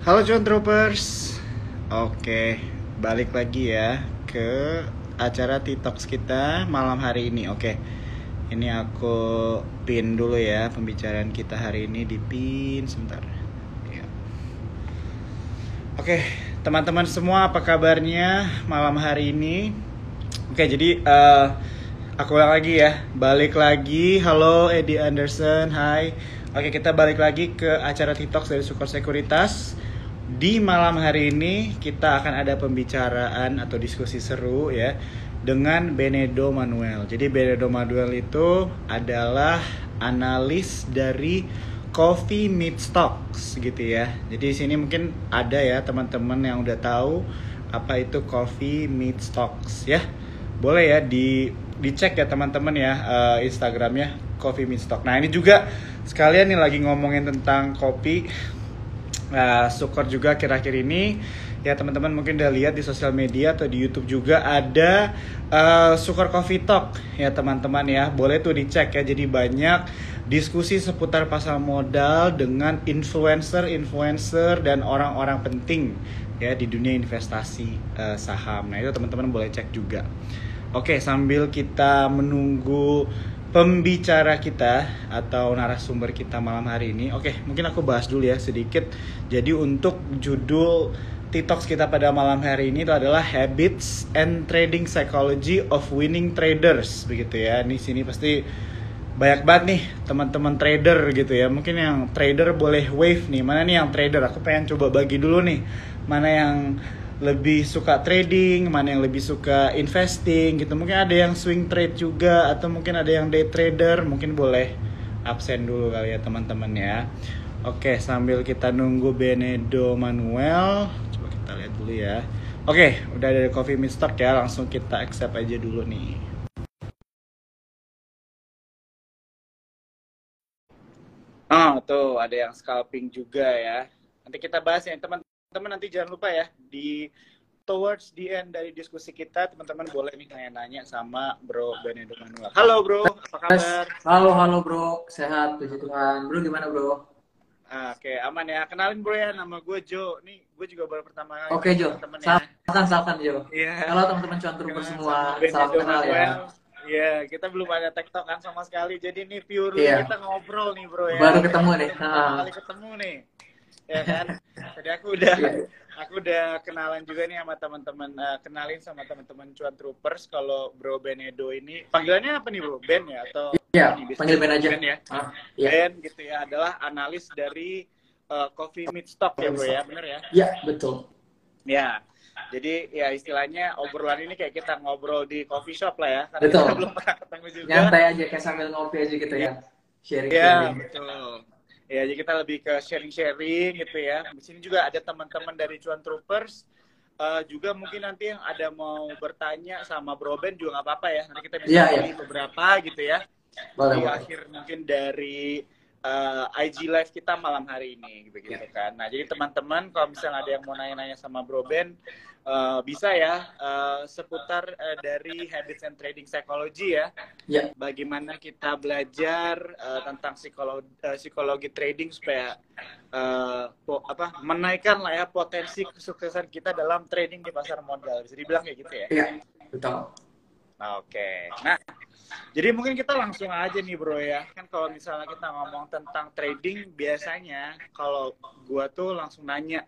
Halo John Troopers. Oke, balik lagi ya ke acara TikToks kita malam hari ini. Oke. Ini aku pin dulu ya pembicaraan kita hari ini di pin sebentar. Ya. Oke, teman-teman semua apa kabarnya malam hari ini? Oke, jadi eh, aku ulang lagi ya. Balik lagi. Halo Eddie Anderson. Hai. Oke, kita balik lagi ke acara TikToks dari Sukor Sekuritas. Di malam hari ini kita akan ada pembicaraan atau diskusi seru ya dengan Benedo Manuel. Jadi Benedo Manuel itu adalah analis dari Coffee Meet Stocks gitu ya. Jadi di sini mungkin ada ya teman-teman yang udah tahu apa itu Coffee Meet Stocks ya. Boleh ya di dicek ya teman-teman ya eh, Instagramnya Coffee Meet Stock. Nah ini juga sekalian nih lagi ngomongin tentang kopi Nah, syukur juga akhir-akhir ini ya teman-teman mungkin udah lihat di sosial media atau di YouTube juga ada uh, Sukor Coffee Talk ya teman-teman ya. Boleh tuh dicek ya. Jadi banyak diskusi seputar pasar modal dengan influencer-influencer dan orang-orang penting ya di dunia investasi uh, saham. Nah, itu teman-teman boleh cek juga. Oke, sambil kita menunggu pembicara kita atau narasumber kita malam hari ini. Oke, mungkin aku bahas dulu ya sedikit. Jadi untuk judul TikToks kita pada malam hari ini itu adalah Habits and Trading Psychology of Winning Traders begitu ya. Ini sini pasti banyak banget nih teman-teman trader gitu ya. Mungkin yang trader boleh wave nih. Mana nih yang trader? Aku pengen coba bagi dulu nih. Mana yang lebih suka trading, mana yang lebih suka investing gitu. Mungkin ada yang swing trade juga atau mungkin ada yang day trader, mungkin boleh absen dulu kali ya teman-teman ya. Oke, sambil kita nunggu Benedo Manuel, coba kita lihat dulu ya. Oke, udah ada Coffee Mister ya, langsung kita accept aja dulu nih. Oh, tuh ada yang scalping juga ya. Nanti kita bahas ya, teman teman-teman nanti jangan lupa ya di towards the end dari diskusi kita teman-teman boleh nih nanya-nanya sama Bro Benedo Manuel. Halo Bro, apa kabar? Halo, halo bro, sehat puji Tuhan. Bro gimana bro? Ah, Oke, aman ya. Kenalin Bro ya, nama gue Jo. Nih, gue juga baru pertama kali Oke Jo, temen ya. salahkan salahkan Jo. Iya. Halo teman-teman cuan trooper semua, salam kenal ya. Iya, kita belum ada tektok kan sama sekali. Jadi ini pure Iya. kita ngobrol nih Bro ya. Baru ketemu nih. Ah. kali ketemu nih. Ya kan? Jadi aku udah aku udah kenalan juga nih sama teman-teman eh, kenalin sama teman-teman cuan troopers kalau Bro Benedo ini panggilannya apa nih Bro? Ben ya atau Iya, panggil Ben aja. Ben ya. Ah, iya. Ben gitu ya adalah analis dari eh, Coffee Meet Stock ya Bro ya, bener ya? Iya, betul. Ya. Jadi ya istilahnya obrolan ini kayak kita ngobrol di coffee shop lah ya. Karena Betul. kita belum pernah ketemu juga. Nyantai aja kayak sambil ngopi aja gitu ya. Sharing Iya, betul. Ya, jadi kita lebih ke sharing-sharing gitu ya. Di sini juga ada teman-teman dari Cuan Troopers. Eh, juga mungkin nanti yang ada mau bertanya sama Bro Ben juga nggak apa-apa ya. Nanti kita bisa iya. pilih beberapa gitu ya. Boleh, di boleh. akhir mungkin dari eh, IG live kita malam hari ini begitu Iya. kan. Nah, jadi teman-teman kalau misalnya ada yang mau nanya-nanya sama Bro Ben eh, bisa ya eh, seputar eh, dari habits and trading psychology ya Iya. bagaimana kita belajar uh, tentang psikologi, psikologi trading supaya uh, po- apa menaikkan lah ya potensi kesuksesan kita dalam trading di pasar modal bisa dibilang kayak gitu ya. Iya, betul. Oke, nah jadi mungkin kita langsung aja nih bro ya kan kalau misalnya kita ngomong tentang trading biasanya kalau gua tuh langsung nanya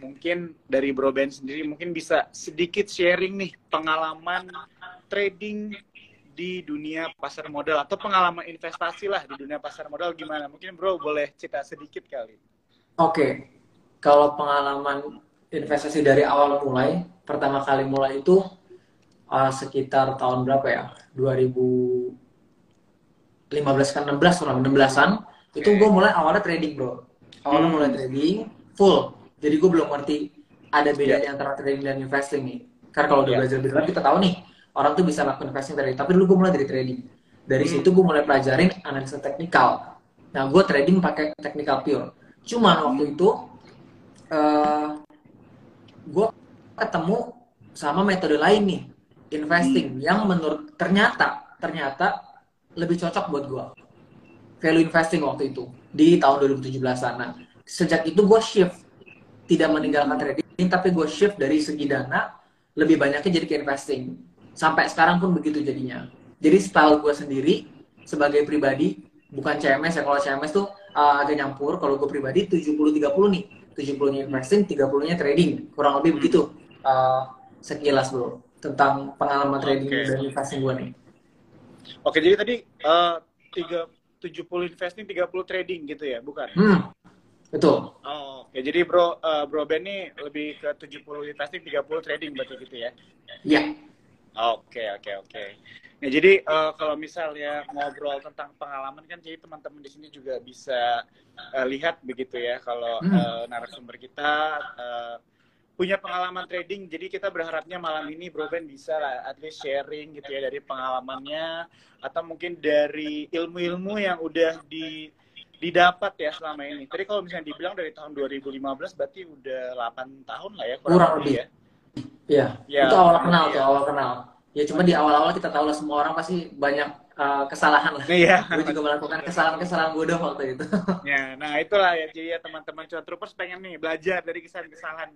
mungkin dari Bro Ben sendiri mungkin bisa sedikit sharing nih pengalaman trading di dunia pasar modal atau pengalaman investasi lah di dunia pasar modal gimana? Mungkin Bro boleh cerita sedikit kali. Oke. Kalau pengalaman investasi dari awal mulai, pertama kali mulai itu uh, sekitar tahun berapa ya? 2015 kan 16 kurang 16-an. Itu Oke. gue mulai awalnya trading, Bro. Awalnya Hmm. mulai trading full. Jadi gue belum ngerti ada bedanya antara trading dan investing nih. Karena kalau udah Ya. belajar lebih dalam kita tahu nih, orang tuh bisa lakukan investing trading. Tapi dulu gue mulai dari trading. Dari Hmm. situ gue mulai pelajarin analisa teknikal. Nah, gue trading pakai teknikal pure. Cuman waktu itu eh gue ketemu sama metode lain nih investing yang menurut ternyata ternyata lebih cocok buat gue value investing waktu itu di tahun 2017 sana sejak itu gue shift. Tidak meninggalkan trading tapi gue shift dari segi dana lebih banyaknya jadi ke investing. Sampai sekarang pun begitu jadinya. Jadi style gue sendiri sebagai pribadi bukan CMS ya. Kalau CMS tuh uh, agak nyampur. Kalau gue pribadi 70-30 nih. 70 nya investing 30 nya trading. Kurang lebih begitu. Uh, sekilas bro tentang pengalaman trading Oke. dan investing gue nih Oke, jadi tadi eh, tiga 70 investing, 30 trading gitu ya, bukan? hmm betul Oh, oke. Jadi bro, eh, bro Ben nih lebih ke 70 investing, 30 trading berarti gitu ya? ya Oke, oke, oke. Nah, jadi eh, kalau misalnya ngobrol tentang pengalaman kan, jadi teman-teman di sini juga bisa eh, lihat begitu ya, kalau Hmm. eh, narasumber kita eh, punya pengalaman trading. Jadi kita berharapnya malam ini Bro Ben bisa lah at least sharing gitu ya dari pengalamannya atau mungkin dari ilmu-ilmu yang udah di didapat ya selama ini. Tadi kalau misalnya dibilang dari tahun 2015 berarti udah 8 tahun lah ya Kurang lebih. ya. Iya, Ya, itu awal kenal iya. tuh, awal kenal. Ya cuma di awal-awal kita tahu lah semua orang pasti banyak uh, kesalahan lah. Iya. Gue juga melakukan kesalahan-kesalahan bodoh waktu itu. Ya, nah itulah ya jadi ya teman-teman cuan troopers pengen nih belajar dari kesalahan-kesalahan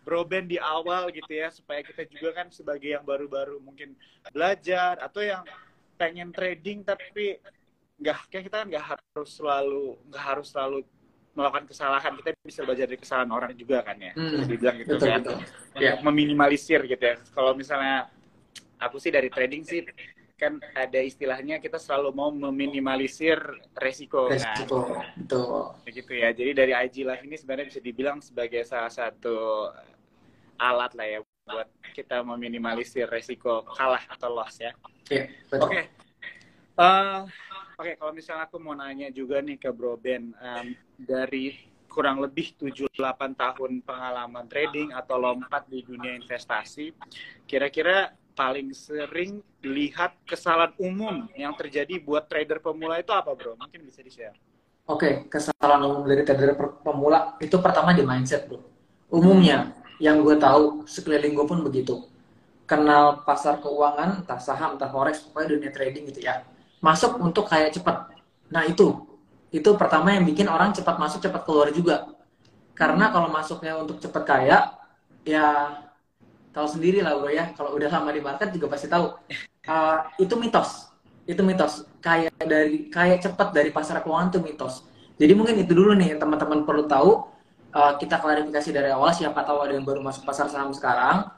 Bro Ben di awal gitu ya supaya kita juga kan sebagai yang baru-baru mungkin belajar atau yang pengen trading tapi nggak kayak kita kan nggak harus selalu nggak harus selalu melakukan kesalahan kita bisa belajar dari kesalahan orang juga kan ya Hmm, dibilang gitu betul, kan betul. untuk Ya. meminimalisir gitu ya kalau misalnya aku sih dari trading sih kan ada istilahnya kita selalu mau meminimalisir resiko kan Resiko, betul. begitu ya. Jadi dari IG Live ini sebenarnya bisa dibilang sebagai salah satu alat lah ya buat kita meminimalisir resiko kalah atau loss ya. Oke. Eh, Oke, kalau misalnya aku mau nanya juga nih ke Bro Ben em, dari kurang lebih 7-8 tahun pengalaman trading atau lompat di dunia investasi, kira-kira paling sering lihat kesalahan umum yang terjadi buat trader pemula itu apa, Bro? Mungkin bisa di-share. Oke, kesalahan umum dari trader pemula itu pertama di mindset, bro. Umumnya, yang gue tahu sekeliling gue pun begitu. Kenal pasar keuangan, entah saham, entah forex, pokoknya dunia trading gitu ya. Masuk untuk kayak cepat. Nah itu, itu pertama yang bikin orang cepat masuk, cepat keluar juga. Karena kalau masuknya untuk cepat kaya, ya tahu sendiri lah bro ya. Kalau udah lama di market juga pasti tahu. Uh, itu mitos. Itu mitos. Kayak dari kayak cepat dari pasar keuangan itu mitos. Jadi mungkin itu dulu nih teman-teman perlu tahu Uh, kita klarifikasi dari awal siapa tahu ada yang baru masuk pasar saham sekarang.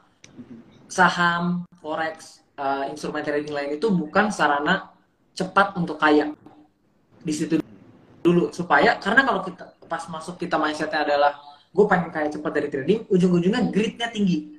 Saham forex uh, instrumen trading lain itu bukan sarana cepat untuk kaya. Di situ dulu. Supaya karena kalau kita pas masuk kita mindsetnya adalah gue pengen kaya cepat dari trading ujung-ujungnya gritnya tinggi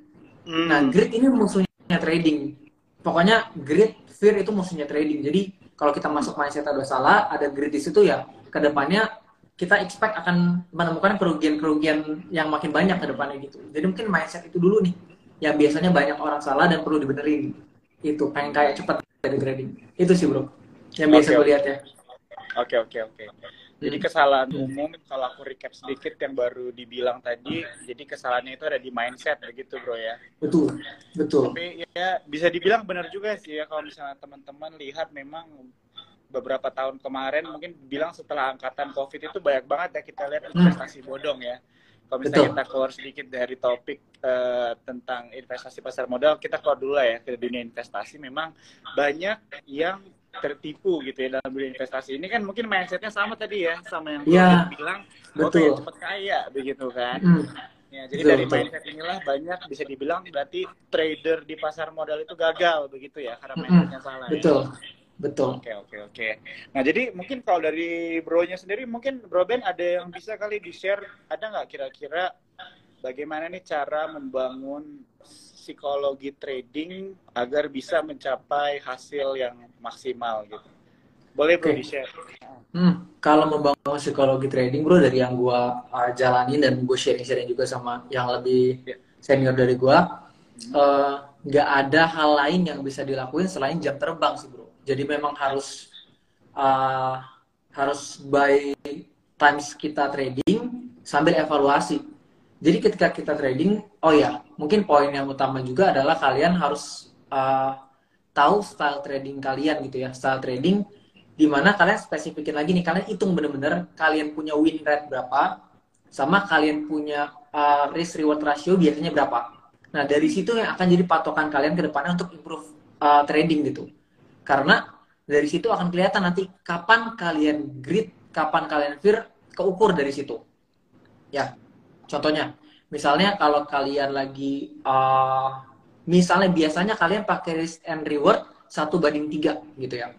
Hmm. Nah, grit ini musuhnya trading. Pokoknya grit, fear itu musuhnya trading. Jadi kalau kita masuk mindset udah salah, ada grit di situ ya, ke depannya kita expect akan menemukan kerugian-kerugian yang makin banyak ke depannya gitu. Jadi mungkin mindset itu dulu nih, yang biasanya banyak orang salah dan perlu dibenerin. Itu pengen kayak cepat dari trading. Itu sih bro, yang biasa Oke, gue lihat ya. Oke oke oke. Jadi Hmm. kesalahan Hmm. umum kalau aku recap sedikit yang baru dibilang tadi, jadi kesalahannya itu ada di mindset begitu bro ya. Betul, betul. Tapi ya bisa dibilang benar juga sih ya kalau misalnya teman-teman lihat memang beberapa tahun kemarin mungkin bilang setelah angkatan covid itu banyak banget ya kita lihat investasi bodong ya. Kalau misalnya Hmm. Betul. kita keluar sedikit dari topik eh, tentang investasi pasar modal, kita keluar dulu lah ya ke dunia investasi. Memang banyak yang tertipu gitu ya dalam dunia investasi ini kan mungkin mindsetnya sama tadi ya sama yang Bro bilang betul. pengen cepet kaya begitu kan Hmm, ya jadi Betul, dari betul. mindset inilah banyak bisa dibilang berarti trader di pasar modal itu gagal begitu ya karena Mm-mm. mindsetnya salah ya betul, betul. Oke oke oke. Nah jadi mungkin kalau dari bro-nya sendiri mungkin bro Ben ada yang bisa kali di share ada nggak kira-kira bagaimana nih cara membangun psikologi trading agar bisa mencapai hasil yang maksimal gitu. Boleh bro Oke. di share. Hmm, kalau membangun psikologi trading bro dari yang gua uh, jalanin dan gue sharing-sharing juga sama yang lebih Ya. senior dari gua, eh, nggak ada hal lain yang bisa dilakuin selain jam terbang sih bro. Jadi memang harus uh, harus by times kita trading sambil evaluasi. Jadi ketika kita trading, oh ya mungkin poin yang utama juga adalah kalian harus uh, tahu style trading kalian gitu ya, style trading di mana kalian spesifikin lagi nih kalian hitung bener-bener kalian punya win rate berapa sama kalian punya uh, risk reward ratio biasanya berapa. Nah, dari situ yang akan jadi patokan kalian ke depannya untuk improve uh, trading gitu. Karena dari situ akan kelihatan nanti kapan kalian grid, kapan kalian fear, keukur dari situ. Ya, contohnya, misalnya kalau kalian lagi, uh, misalnya biasanya kalian pakai risk and reward satu banding tiga gitu ya.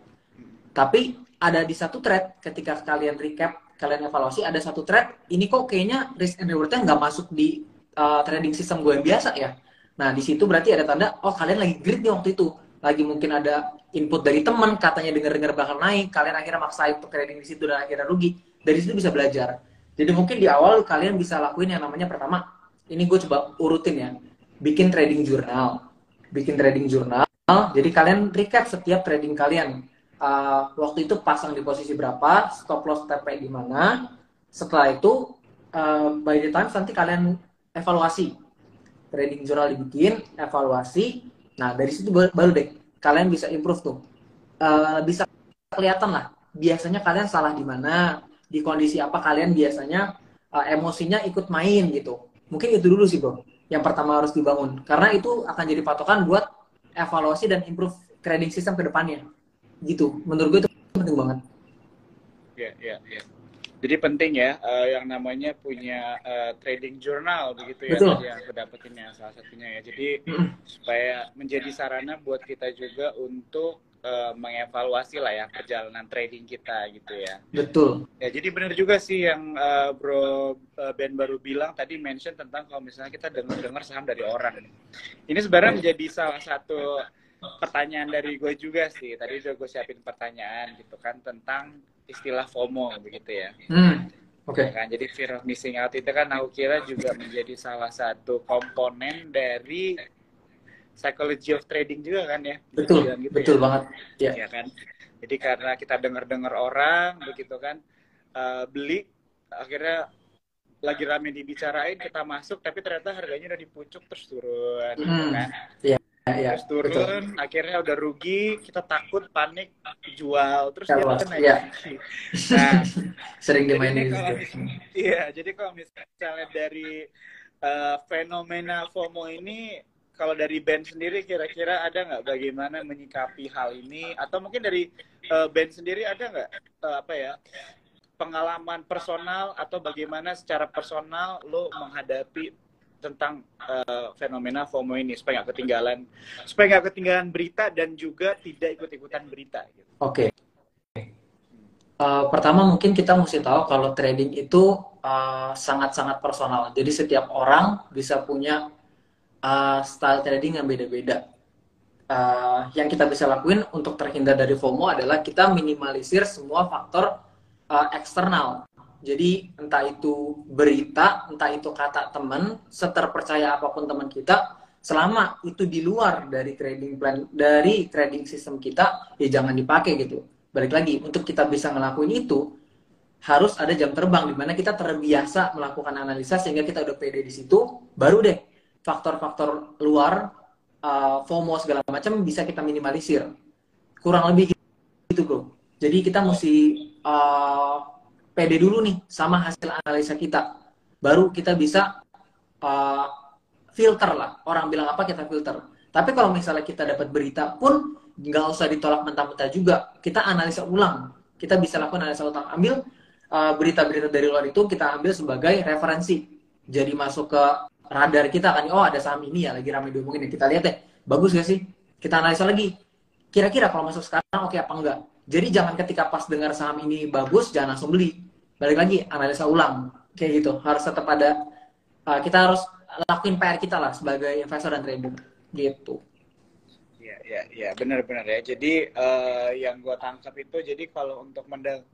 Tapi ada di satu trade ketika kalian recap, kalian evaluasi ada satu trade, ini kok kayaknya risk and rewardnya nggak masuk di uh, trading sistem gue yang biasa ya. Nah di situ berarti ada tanda, oh kalian lagi grid nih waktu itu, lagi mungkin ada input dari teman, katanya dengar-dengar bakal naik, kalian akhirnya maksain untuk trading di situ dan akhirnya rugi. Dari situ bisa belajar. Jadi mungkin di awal kalian bisa lakuin yang namanya pertama, ini gue coba urutin ya, bikin trading journal, bikin trading journal. Jadi kalian recap setiap trading kalian uh, waktu itu pasang di posisi berapa, stop loss TP di mana. Setelah itu, uh, by the time nanti kalian evaluasi. Trading journal dibikin, evaluasi. Nah, dari situ baru deh kalian bisa improve tuh. Uh, bisa kelihatan lah, biasanya kalian salah di mana, di kondisi apa kalian biasanya uh, emosinya ikut main gitu. Mungkin itu dulu sih, Bro. Yang pertama harus dibangun. Karena itu akan jadi patokan buat evaluasi dan improve trading system ke depannya gitu menurut gue itu penting banget ya ya ya jadi penting ya uh, yang namanya punya uh, trading journal begitu ya Betul. yang aku dapetin ya salah satunya ya jadi supaya menjadi sarana buat kita juga untuk uh, mengevaluasi lah ya perjalanan trading kita gitu ya betul ya jadi benar juga sih yang uh, bro uh, Ben baru bilang tadi mention tentang kalau misalnya kita dengar-dengar saham dari orang ini sebenarnya menjadi salah satu pertanyaan dari gue juga sih. Tadi udah gue siapin pertanyaan gitu kan tentang istilah FOMO begitu ya. Hmm. Oke. Okay. Ya kan? Jadi fear of missing out itu kan aku kira juga menjadi salah satu komponen dari psychology of trading juga kan ya. Betul. Gitu betul ya. banget. Ya. ya kan. Jadi karena kita dengar-dengar orang begitu kan uh, beli akhirnya lagi rame dibicarain kita masuk tapi ternyata harganya udah dipucuk terus turun gitu hmm. gitu kan. Iya ya, terus turun betul. akhirnya udah rugi kita takut panik jual terus dia naik ya. nah sering dimainin iya jadi kalau misalnya dari uh, fenomena FOMO ini kalau dari band sendiri kira-kira ada nggak bagaimana menyikapi hal ini atau mungkin dari uh, band sendiri ada nggak uh, apa ya pengalaman personal atau bagaimana secara personal lo menghadapi tentang uh, fenomena FOMO ini supaya nggak ketinggalan supaya nggak ketinggalan berita dan juga tidak ikut-ikutan berita. Gitu. Oke. Okay. Uh, pertama mungkin kita mesti tahu kalau trading itu sangat-sangat uh, personal. Jadi setiap orang bisa punya uh, style trading yang beda-beda. Uh, yang kita bisa lakuin untuk terhindar dari FOMO adalah kita minimalisir semua faktor uh, eksternal. Jadi entah itu berita, entah itu kata teman, seterpercaya apa pun teman kita, selama itu di luar dari trading plan, dari trading sistem kita, ya jangan dipakai gitu. Balik lagi, untuk kita bisa ngelakuin itu, harus ada jam terbang di mana kita terbiasa melakukan analisa sehingga kita udah pede di situ, baru deh faktor-faktor luar, uh, FOMO segala macam bisa kita minimalisir. Kurang lebih gitu bro. Jadi kita mesti uh, pede dulu nih sama hasil analisa kita. Baru kita bisa uh, filter lah. Orang bilang apa kita filter. Tapi kalau misalnya kita dapat berita pun nggak usah ditolak mentah-mentah juga. Kita analisa ulang. Kita bisa lakukan analisa ulang. Ambil uh, berita-berita uh, dari luar itu kita ambil sebagai referensi. Jadi masuk ke radar kita kan. Oh ada saham ini ya lagi ramai diomongin. Kita lihat deh. Bagus gak sih? Kita analisa lagi. Kira-kira kalau masuk sekarang oke okay apa enggak? Jadi jangan ketika pas dengar saham ini bagus, jangan langsung beli balik lagi analisa ulang kayak gitu harus tetap ada uh, kita harus lakuin PR kita lah sebagai investor dan trader gitu ya ya ya benar-benar ya jadi uh, yang gue tangkap itu jadi kalau untuk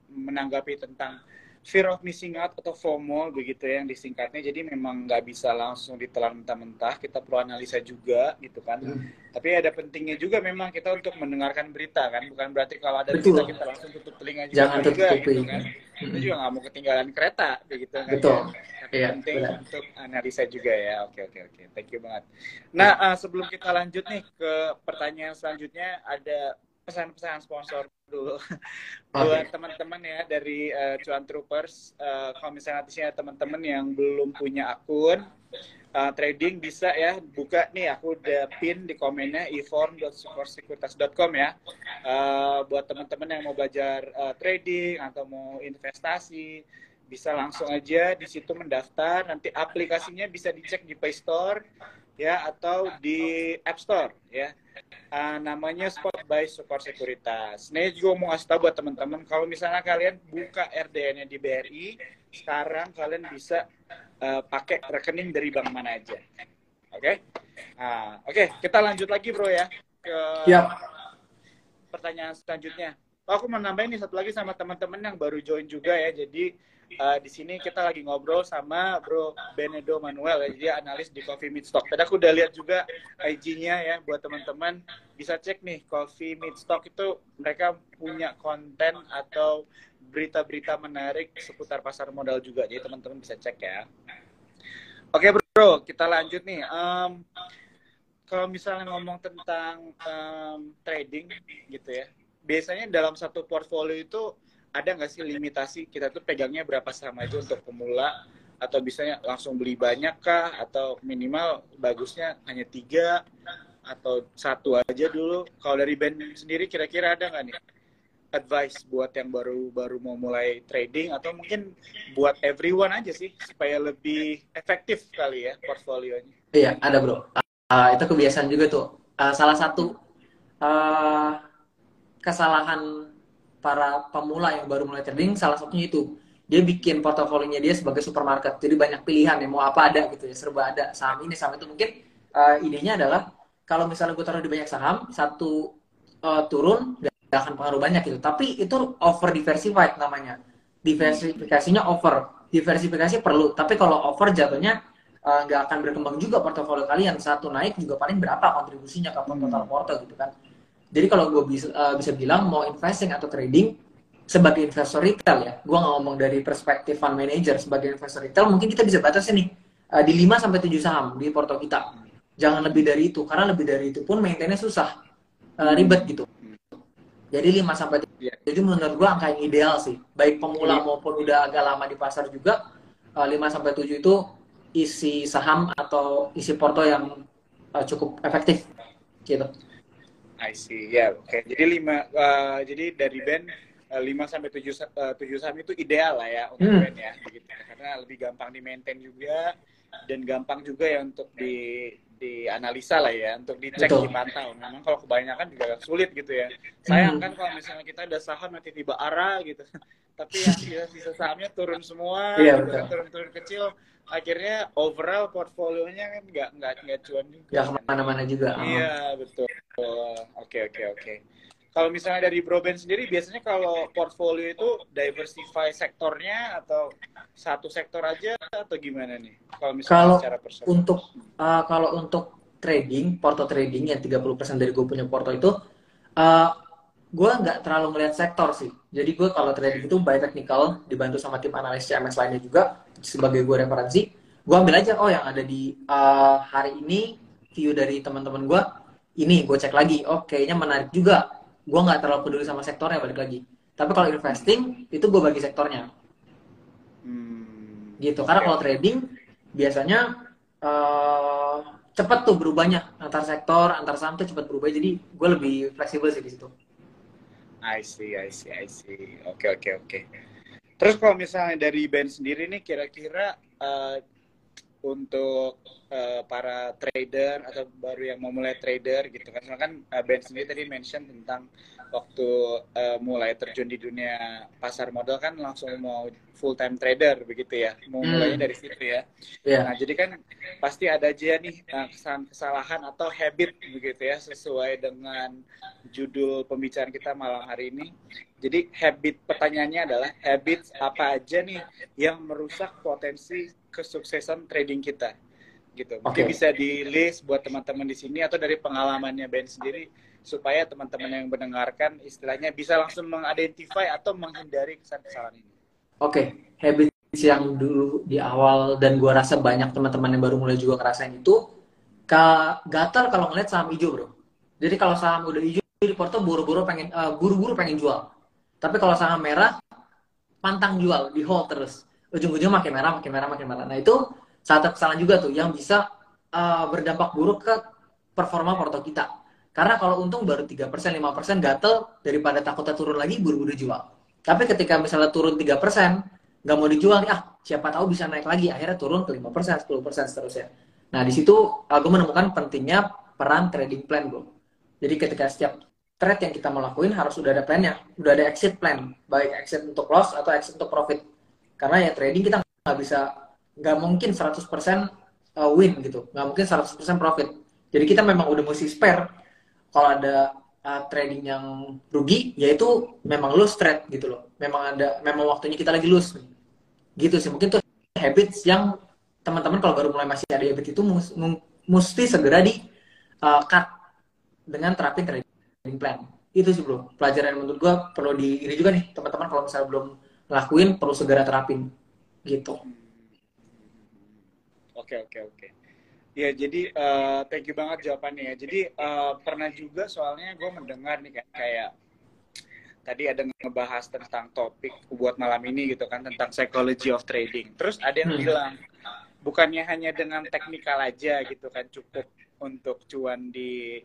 menanggapi tentang fear of missing out atau FOMO begitu ya yang disingkatnya jadi memang nggak bisa langsung ditelan mentah-mentah kita perlu analisa juga gitu kan hmm. tapi ada pentingnya juga memang kita untuk mendengarkan berita kan bukan berarti kalau ada Betul. berita kita langsung tutup telinga juga Jangan juga gitu kan hmm. kita juga nggak mau ketinggalan kereta begitu kan Betul. tapi ya, penting benar. untuk analisa juga ya oke oke oke thank you banget nah uh, sebelum kita lanjut nih ke pertanyaan selanjutnya ada pesan-pesan sponsor dulu. Buat teman-teman ya dari uh, Cuan Troopers. Uh, kalau misalnya nanti teman-teman yang belum punya akun uh, trading bisa ya buka nih aku udah pin di komennya eform.supersekuritas.com ya. Uh, buat teman-teman yang mau belajar uh, trading atau mau investasi bisa langsung aja di situ mendaftar. Nanti aplikasinya bisa dicek di Play Store ya atau di App Store ya uh, namanya Spot by Super Sekuritas. Ini juga mau ngasih tahu buat teman-teman kalau misalnya kalian buka RDN-nya di BRI sekarang kalian bisa uh, pakai rekening dari bank mana aja. Oke? Okay? Nah, oke, okay, kita lanjut lagi, Bro ya ke yep. pertanyaan selanjutnya. Oh, aku mau nambahin nih satu lagi sama teman-teman yang baru join juga ya. Jadi uh, di sini kita lagi ngobrol sama Bro Benedo Manuel ya, jadi analis di Coffee Meet Stock. Tadi aku udah lihat juga IG-nya ya buat teman-teman bisa cek nih Coffee Meet Stock itu mereka punya konten atau berita-berita menarik seputar pasar modal juga. Jadi teman-teman bisa cek ya. Oke bro, kita lanjut nih. Um, kalau misalnya ngomong tentang um, trading gitu ya, biasanya dalam satu portfolio itu ada nggak sih limitasi kita tuh pegangnya berapa sama itu untuk pemula atau bisanya langsung beli banyak kah atau minimal bagusnya hanya tiga atau satu aja dulu kalau dari band sendiri kira-kira ada nggak nih advice buat yang baru baru mau mulai trading atau mungkin buat everyone aja sih supaya lebih efektif kali ya portfolionya. Iya ada bro. Uh, itu kebiasaan juga tuh. Uh, salah satu uh, kesalahan para pemula yang baru mulai trading salah satunya itu dia bikin portofolionya dia sebagai supermarket jadi banyak pilihan ya mau apa ada gitu ya serba ada saham ini saham itu mungkin uh, idenya adalah kalau misalnya gue taruh di banyak saham satu uh, turun gak akan pengaruh banyak gitu. Tapi itu over diversified namanya. Diversifikasinya over. Diversifikasi perlu. Tapi kalau over jatuhnya eh, nggak uh, akan berkembang juga portofolio kalian. Satu naik juga paling berapa kontribusinya ke total porto gitu kan. Jadi kalau gue bisa, uh, bisa bilang mau investing atau trading sebagai investor retail ya, gue nggak ngomong dari perspektif fund manager sebagai investor retail, mungkin kita bisa batasi nih uh, di 5 sampai tujuh saham di porto kita. Jangan lebih dari itu, karena lebih dari itu pun maintainnya susah, uh, ribet gitu. Jadi 5 sampai yeah. Jadi menurut gua angka yang ideal sih. Baik pemula yeah. maupun udah agak lama di pasar juga uh, eh, 5 sampai 7 itu isi saham atau isi porto yang uh, cukup efektif gitu. I see. Ya, yeah, oke. Okay. Jadi 5 uh, jadi dari band uh, 5 sampai 7 uh, 7 saham itu ideal lah ya untuk hmm. band ya begitu. Karena lebih gampang di-maintain juga dan gampang juga ya untuk di dianalisa lah ya untuk dicek Betul. dipantau. Memang kalau kebanyakan juga sulit gitu ya. Sayang kan kalau misalnya kita ada saham yang tiba-tiba arah gitu, tapi yang sisa-sisa sahamnya turun semua, iya, gitu, turun-turun kecil, akhirnya overall portfolionya kan nggak nggak nggak cuan juga. Ya ke mana-mana juga. Iya betul. Oke oke oke kalau misalnya dari Broben sendiri biasanya kalau portfolio itu diversify sektornya atau satu sektor aja atau gimana nih? Kalau misalnya kalau secara personal. Untuk uh, kalau untuk trading, porto trading yang 30% dari gue punya porto itu uh, gue nggak terlalu melihat sektor sih. Jadi gue kalau trading itu by technical dibantu sama tim analis CMS lainnya juga sebagai gue referensi. Gue ambil aja oh yang ada di uh, hari ini view dari teman-teman gue ini gue cek lagi. Oh kayaknya menarik juga gue nggak terlalu peduli sama sektornya balik lagi. Tapi kalau investing itu gue bagi sektornya. Hmm. gitu karena kalau trading biasanya uh, cepat tuh berubahnya. Antar sektor antar saham tuh cepat berubah jadi gue lebih fleksibel sih di situ. I see I see I see. Oke okay, oke okay, oke. Okay. terus kalau misalnya dari band sendiri nih kira-kira uh, untuk uh, para trader atau baru yang mau mulai trader gitu kan soalnya kan uh, Ben sendiri tadi mention tentang waktu uh, mulai terjun di dunia pasar modal kan langsung mau full time trader begitu ya mau hmm. mulainya dari situ ya yeah. nah jadi kan pasti ada aja nih kesalahan kesalahan atau habit begitu ya sesuai dengan judul pembicaraan kita malam hari ini jadi habit pertanyaannya adalah habit apa aja nih yang merusak potensi kesuksesan trading kita gitu. Mungkin okay. bisa di list buat teman-teman di sini atau dari pengalamannya Ben sendiri supaya teman-teman yang mendengarkan istilahnya bisa langsung mengidentify atau menghindari kesalahan ini. Oke, okay. habits yang dulu di awal dan gua rasa banyak teman-teman yang baru mulai juga ngerasain itu gatal kalau ngeliat saham hijau, Bro. Jadi kalau saham udah hijau di Porto buru-buru pengen uh, buru-buru pengen jual. Tapi kalau saham merah pantang jual, di hold terus. Ujung-ujung makin merah, makin merah, makin merah. Nah, itu satu kesalahan juga tuh yang bisa uh, berdampak buruk ke performa Porto kita. Karena kalau untung baru 3%, 5% gatel daripada takutnya turun lagi buru-buru jual. Tapi ketika misalnya turun 3%, nggak mau dijual, ah siapa tahu bisa naik lagi. Akhirnya turun ke 5%, 10% seterusnya. Nah, di situ aku menemukan pentingnya peran trading plan, bro. Jadi ketika setiap trade yang kita mau lakuin harus udah ada plannya, udah ada exit plan, baik exit untuk loss atau exit untuk profit. Karena ya trading kita nggak bisa, nggak mungkin 100% uh, win gitu, nggak mungkin 100% profit. Jadi kita memang udah mesti spare. Kalau ada uh, trading yang rugi, yaitu memang lose trade gitu loh. Memang ada, memang waktunya kita lagi lose. Gitu sih, mungkin tuh habits yang teman-teman kalau baru mulai masih ada habit itu mesti segera di uh, cut dengan terapin trading trading plan. Itu sih bro. Pelajaran yang menurut gue perlu di ini juga nih teman-teman kalau misalnya belum lakuin perlu segera terapin. Gitu. Oke oke oke. Ya jadi uh, thank you banget jawabannya ya. Jadi uh, pernah juga soalnya gue mendengar nih kayak, kayak tadi ada ngebahas tentang topik buat malam ini gitu kan tentang psychology of trading. Terus ada yang hmm. bilang bukannya hanya dengan teknikal aja gitu kan cukup untuk cuan di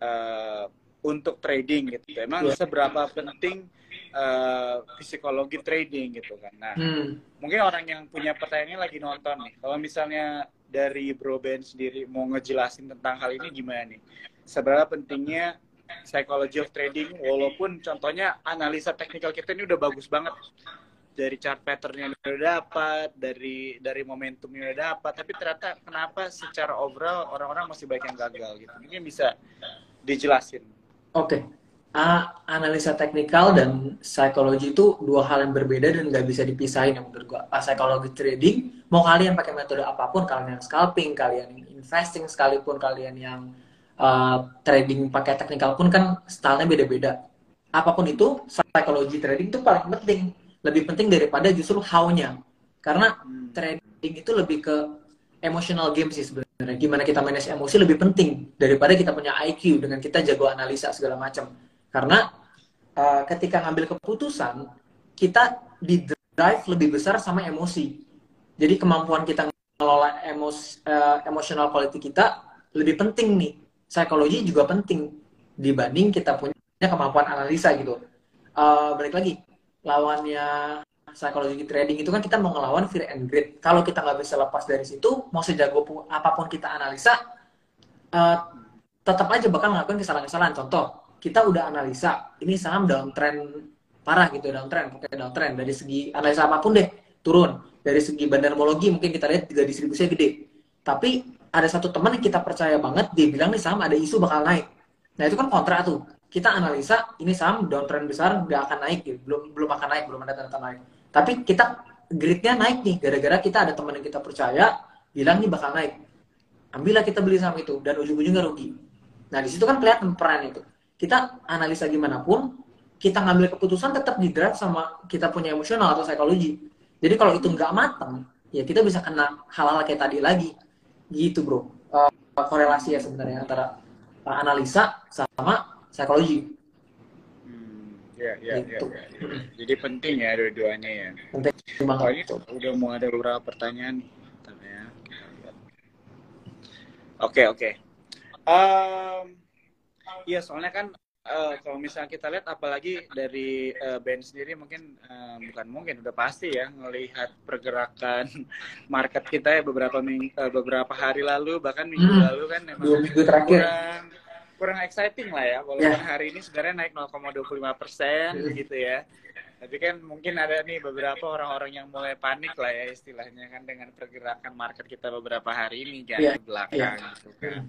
uh, untuk trading gitu. Emang yeah. seberapa penting uh, psikologi trading gitu kan. Nah, hmm. mungkin orang yang punya pertanyaan lagi nonton nih. Kalau misalnya dari Bro Ben sendiri mau ngejelasin tentang hal ini gimana nih? Seberapa pentingnya psychology of trading walaupun contohnya analisa teknikal kita ini udah bagus banget dari chart patternnya udah dapat dari dari momentumnya udah dapat tapi ternyata kenapa secara overall orang-orang masih banyak yang gagal gitu mungkin bisa dijelasin Oke, okay. uh, analisa teknikal dan psikologi itu dua hal yang berbeda dan nggak bisa dipisahin ya menurut gua. Uh, psikologi trading, mau kalian pakai metode apa pun, kalian yang scalping, kalian yang investing sekalipun, kalian yang uh, trading pakai teknikal pun kan stylenya beda-beda. Apa pun itu, psikologi trading itu paling penting. Lebih penting daripada justru how-nya. Karena hmm. trading itu lebih ke emotional game sih sebenarnya. Gimana kita manage emosi lebih penting daripada kita punya IQ dengan kita jago analisa segala macam. Karena uh, ketika ngambil keputusan, kita di drive lebih besar sama emosi. Jadi kemampuan kita ngelola emos, uh, emotional quality kita lebih penting nih. Psikologi juga penting dibanding kita punya kemampuan analisa gitu. Uh, balik lagi, lawannya psikologi trading itu kan kita mau ngelawan fear and greed. Kalau kita nggak bisa lepas dari situ, mau sejago apa pun kita analisa, uh, tetap aja bakal ngelakuin kesalahan-kesalahan. Contoh, kita udah analisa, ini saham downtrend parah gitu, downtrend, pokoknya downtrend. Dari segi analisa apa pun deh, turun. Dari segi bandarmologi mungkin kita lihat juga distribusinya gede. Tapi ada satu teman yang kita percaya banget, dia bilang nih saham ada isu bakal naik. Nah itu kan kontra tuh. Kita analisa, ini saham downtrend besar, nggak akan naik, gitu. belum belum akan naik, belum ada tanda-tanda naik tapi kita gridnya naik nih gara-gara kita ada teman yang kita percaya bilang nih bakal naik. Ambillah kita beli saham itu dan ujung-ujungnya rugi. Nah di situ kan kelihatan peran itu. Kita analisa gimana pun kita ngambil keputusan tetap di drive sama kita punya emosional atau psikologi. Jadi kalau itu nggak matang ya kita bisa kena hal-hal kayak tadi lagi. Gitu bro. Uh, korelasi ya sebenarnya antara uh, analisa sama psikologi Ya, ya, gitu. ya. Jadi penting ya dua-duanya ya. Penting banget. Oh, ini udah mau ada beberapa pertanyaan nih. Ya. Oke, oke. Um, iya, soalnya kan uh, kalau misalnya kita lihat apalagi dari uh, band sendiri mungkin uh, bukan mungkin udah pasti ya melihat pergerakan market kita ya beberapa ming uh, beberapa hari lalu bahkan minggu hmm. lalu kan memang dua minggu terakhir kurang kurang exciting lah ya walaupun yeah. hari ini sebenarnya naik 0,25 persen yeah. gitu ya tapi kan mungkin ada nih beberapa orang-orang yang mulai panik lah ya istilahnya kan dengan pergerakan market kita beberapa hari ini kan yeah. di belakang yeah. gitu kan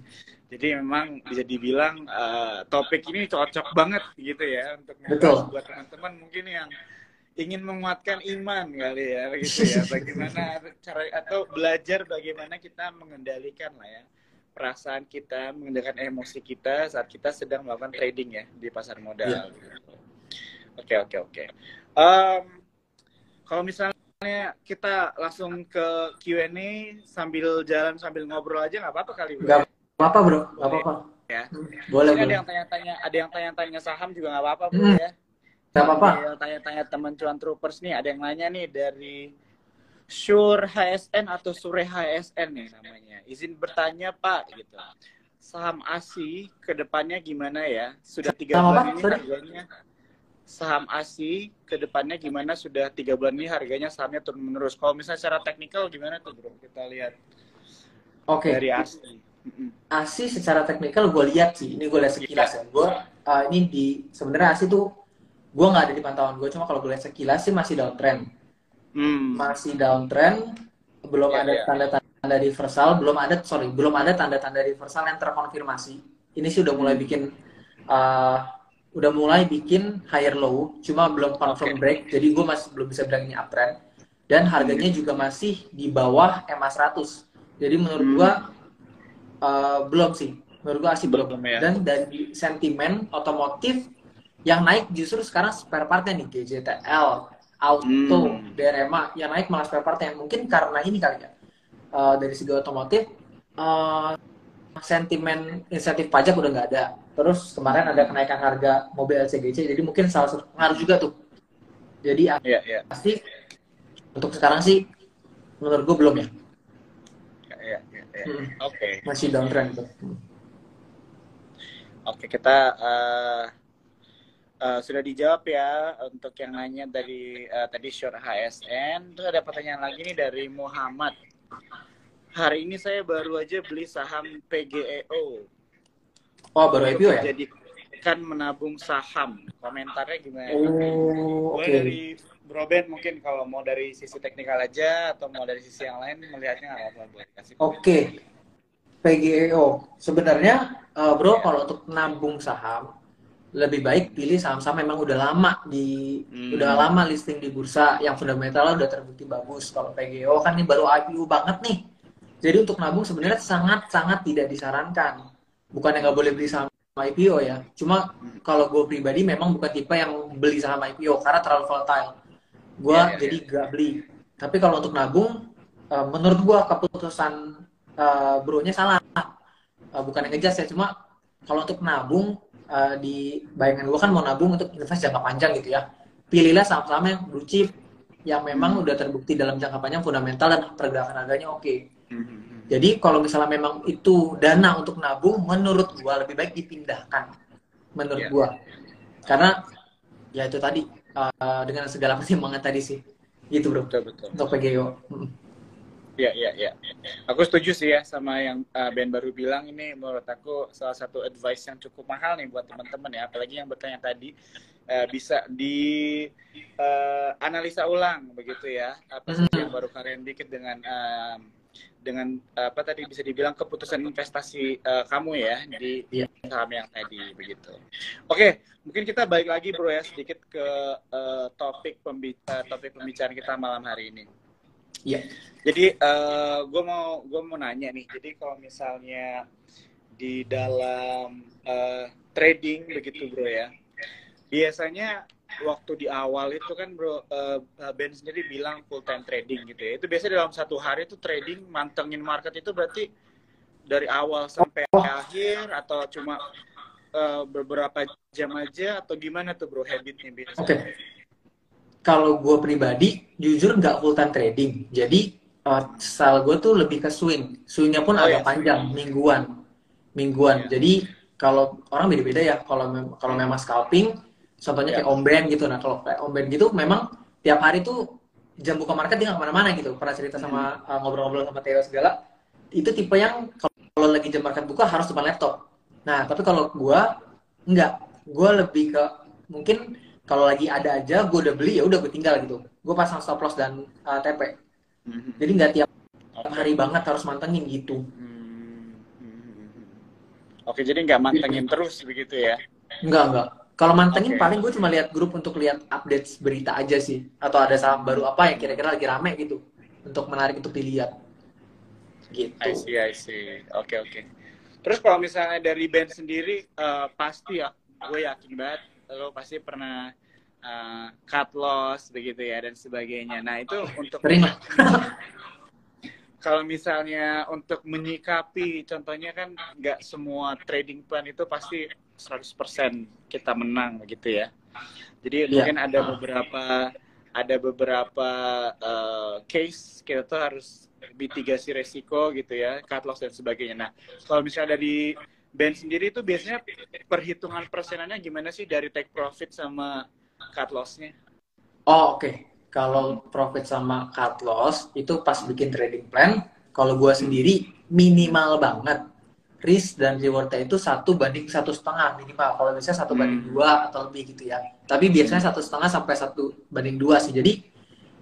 jadi memang bisa dibilang uh, topik ini cocok banget gitu ya untuk Betul. buat teman-teman mungkin yang ingin menguatkan iman kali ya gitu ya bagaimana cara atau belajar bagaimana kita mengendalikan lah ya perasaan kita, mengendalikan emosi kita saat kita sedang melakukan trading ya di pasar modal. Iya. Oke oke oke. Kalau misalnya kita langsung ke Q&A sambil jalan sambil ngobrol aja nggak apa-apa kali Nggak apa bro nggak apa-apa ya. boleh ada yang tanya-tanya, ada yang tanya-tanya saham juga nggak apa-apa bro Hmm. ya. nggak apa-apa tanya-tanya teman cuan troopers nih, ada yang nanya nih dari Sure HSN atau Sure HSN nih namanya. Izin bertanya Pak gitu. Saham ASI ke depannya gimana ya? Sudah tiga bulan ini harganya. Saham ASI ke depannya gimana? Sudah tiga bulan ini harganya sahamnya turun menerus. Kalau misalnya secara teknikal gimana tuh bro? Kita lihat oke dari ASI. ASI secara teknikal gue lihat sih ini gue lihat sekilas ya gue uh, ini di sebenarnya ASI tuh gue nggak ada di pantauan gue cuma kalau gue lihat sekilas sih masih downtrend Hmm. masih downtrend belum Iya, ada iya. tanda-tanda reversal belum ada sorry belum ada tanda-tanda reversal yang terkonfirmasi ini sih udah mulai Hmm. bikin uh, udah mulai bikin higher low cuma belum confirm Oke. break jadi gue masih belum bisa bilang ini uptrend dan harganya Hmm. juga masih di bawah MA 100 jadi menurut Hmm. gue uh, belum sih menurut gue masih belum, Belum ya. dan dari sentimen otomotif yang naik justru sekarang spare partnya nih GJTL Auto, Hmm. DRMA yang naik malah spare part yang mungkin karena ini kali ya uh, dari segi otomotif uh, sentimen insentif pajak udah nggak ada terus kemarin ada kenaikan harga mobil LCGC jadi mungkin salah satu pengaruh juga tuh jadi Iya, iya. pasti untuk sekarang sih menurut gue belum ya Iya, iya, iya. Hmm. Oke. masih downtrend tuh Oke, kita eh, eh, sudah dijawab ya untuk yang nanya dari eh, tadi Short HSN. Terus ada pertanyaan lagi nih dari Muhammad. Hari ini saya baru aja beli saham PGEO. oh baru IPO ya Jadi kan menabung saham. Komentarnya gimana? oh oke Boleh dari Bro Ben mungkin kalau mau dari sisi teknikal aja atau mau dari sisi yang lain melihatnya apa-apa boleh kasih. Oke, PGEO. Sebenarnya, eh, bro, Ya. kalau untuk nabung saham, lebih baik pilih saham-saham memang udah lama di, Hmm. udah lama listing di bursa, yang fundamentalnya udah terbukti bagus. Kalau PGEO kan ini baru IPO banget nih. Jadi untuk nabung sebenarnya sangat-sangat tidak disarankan. Bukan yang nggak boleh beli saham IPO ya. Cuma kalau gue pribadi memang bukan tipe yang beli saham IPO karena terlalu volatile. Gue Ya, ya, jadi gak beli. Tapi kalau untuk nabung, eh, menurut gue keputusan eh, bro-nya salah. Eh, bukan yang ngejas ya, cuma kalau untuk nabung eh, di bayangan gue kan mau nabung untuk invest jangka panjang gitu ya. Pilihlah saham-saham yang blue chip yang memang Hmm. udah terbukti dalam jangka panjang fundamental dan pergerakan harganya oke. Hmm. Jadi kalau misalnya memang itu dana untuk nabung, menurut gua lebih baik dipindahkan. Menurut Iya. gua. Karena ya itu tadi eh, dengan segala pertimbangan tadi sih. Gitu, Bro. Betul betul. Untuk PGO. Iya, iya, iya. Aku setuju sih ya sama yang uh, Ben baru bilang ini menurut aku salah satu advice yang cukup mahal nih buat teman-teman ya, apalagi yang bertanya tadi uh, bisa di uh, analisa ulang begitu ya. Apa sih yang baru kalian dikit dengan um, dengan apa tadi bisa dibilang keputusan investasi uh, kamu ya di Iya. saham yang tadi begitu. Oke, mungkin kita balik lagi bro ya sedikit ke uh, topik pembi uh, topik pembicaraan kita malam hari ini. Iya. Jadi gue mau gue mau nanya nih. Jadi kalau misalnya di dalam eh, trading begitu bro ya, biasanya waktu di awal itu kan bro eh, Ben sendiri bilang full time trading gitu ya. Itu biasanya dalam satu hari itu trading mantengin market itu berarti dari awal sampai akhir atau cuma eh, beberapa jam aja atau gimana tuh bro habitnya biasanya? Oke. Kalau gue pribadi, jujur nggak full time trading. Jadi, uh, style gue tuh lebih ke swing. Swingnya pun Oh, agak iya, panjang, mingguan. Mingguan. Iya. Jadi, kalau orang beda-beda ya. Kalau mem- kalau memang scalping, contohnya Iya. kayak omben gitu. Nah, kalau kayak omben gitu, memang tiap hari tuh jam buka market dia nggak ke mana-mana gitu. Pernah cerita sama uh, ngobrol-ngobrol sama Theo segala. Itu tipe yang kalau lagi jam market buka harus depan laptop. Nah, tapi kalau gua nggak, gua lebih ke mungkin kalau lagi ada aja gue udah beli ya udah gue tinggal gitu gue pasang stop loss dan uh, TP Mhm. jadi nggak tiap Oke. hari banget harus mantengin gitu Hmm, hmm, hmm. Oke, jadi nggak mantengin terus begitu ya? nggak nggak kalau mantengin Oke. paling gue cuma lihat grup untuk lihat update berita aja sih atau ada saham baru apa yang kira-kira lagi rame gitu untuk menarik untuk dilihat gitu I see, I see. Oke, oke. Terus kalau misalnya dari band sendiri, eh, pasti ya, gue yakin banget lo pasti pernah eh, cut loss begitu ya dan sebagainya. Nah itu untuk kalau misalnya untuk menyikapi contohnya kan nggak semua trading plan itu pasti 100% kita menang gitu ya. Jadi Iya. mungkin ada beberapa ada beberapa uh, case kita tuh harus mitigasi resiko gitu ya, cut loss dan sebagainya. Nah, kalau misalnya dari band sendiri itu biasanya perhitungan persenannya gimana sih dari take profit sama cut loss-nya? Oh oke, kalau profit sama cut loss itu pas bikin trading plan, kalau gua sendiri minimal banget risk dan rewardnya itu satu banding satu setengah minimal. Kalau biasanya satu banding Hmm. dua atau lebih gitu ya. Tapi biasanya satu setengah sampai satu banding dua sih. Jadi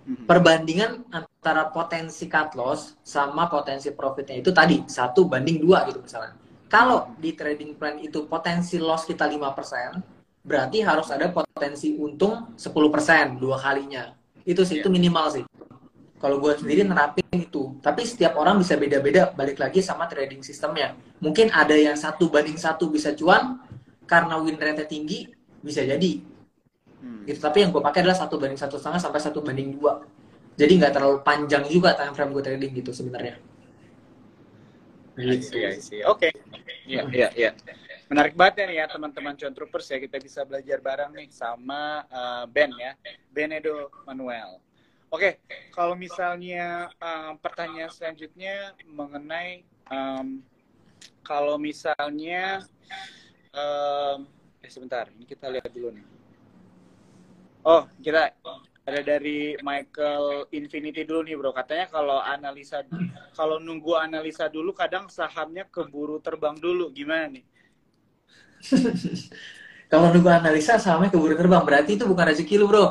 Mhm. perbandingan antara potensi cut loss sama potensi profitnya itu tadi satu banding dua gitu misalnya. Kalau di trading plan itu potensi loss kita 5%, berarti harus ada potensi untung 10% dua kalinya. Itu sih, Iya. itu minimal sih. Kalau gue sendiri nerapin itu. Tapi setiap orang bisa beda-beda, balik lagi sama trading sistemnya. Mungkin ada yang satu banding satu bisa cuan, karena win rate tinggi, bisa jadi Hmm. gitu tapi yang gue pakai adalah satu banding satu setengah sampai satu banding dua jadi nggak terlalu panjang juga time frame gue trading gitu sebenarnya I see, I see. Oke. Iya, iya, iya. Menarik banget ya nih ya teman-teman John Troopers ya kita bisa belajar bareng nih sama uh, Ben ya, Benedo Manuel. Oke, kalau misalnya um, pertanyaan selanjutnya mengenai um, kalau misalnya um, eh sebentar, ini kita lihat dulu nih. Oh, kita ada dari Michael Infinity dulu nih bro. Katanya kalau analisa, kalau nunggu analisa dulu kadang sahamnya keburu terbang dulu. Gimana nih? kalau nunggu analisa sahamnya keburu terbang berarti itu bukan rezeki lu bro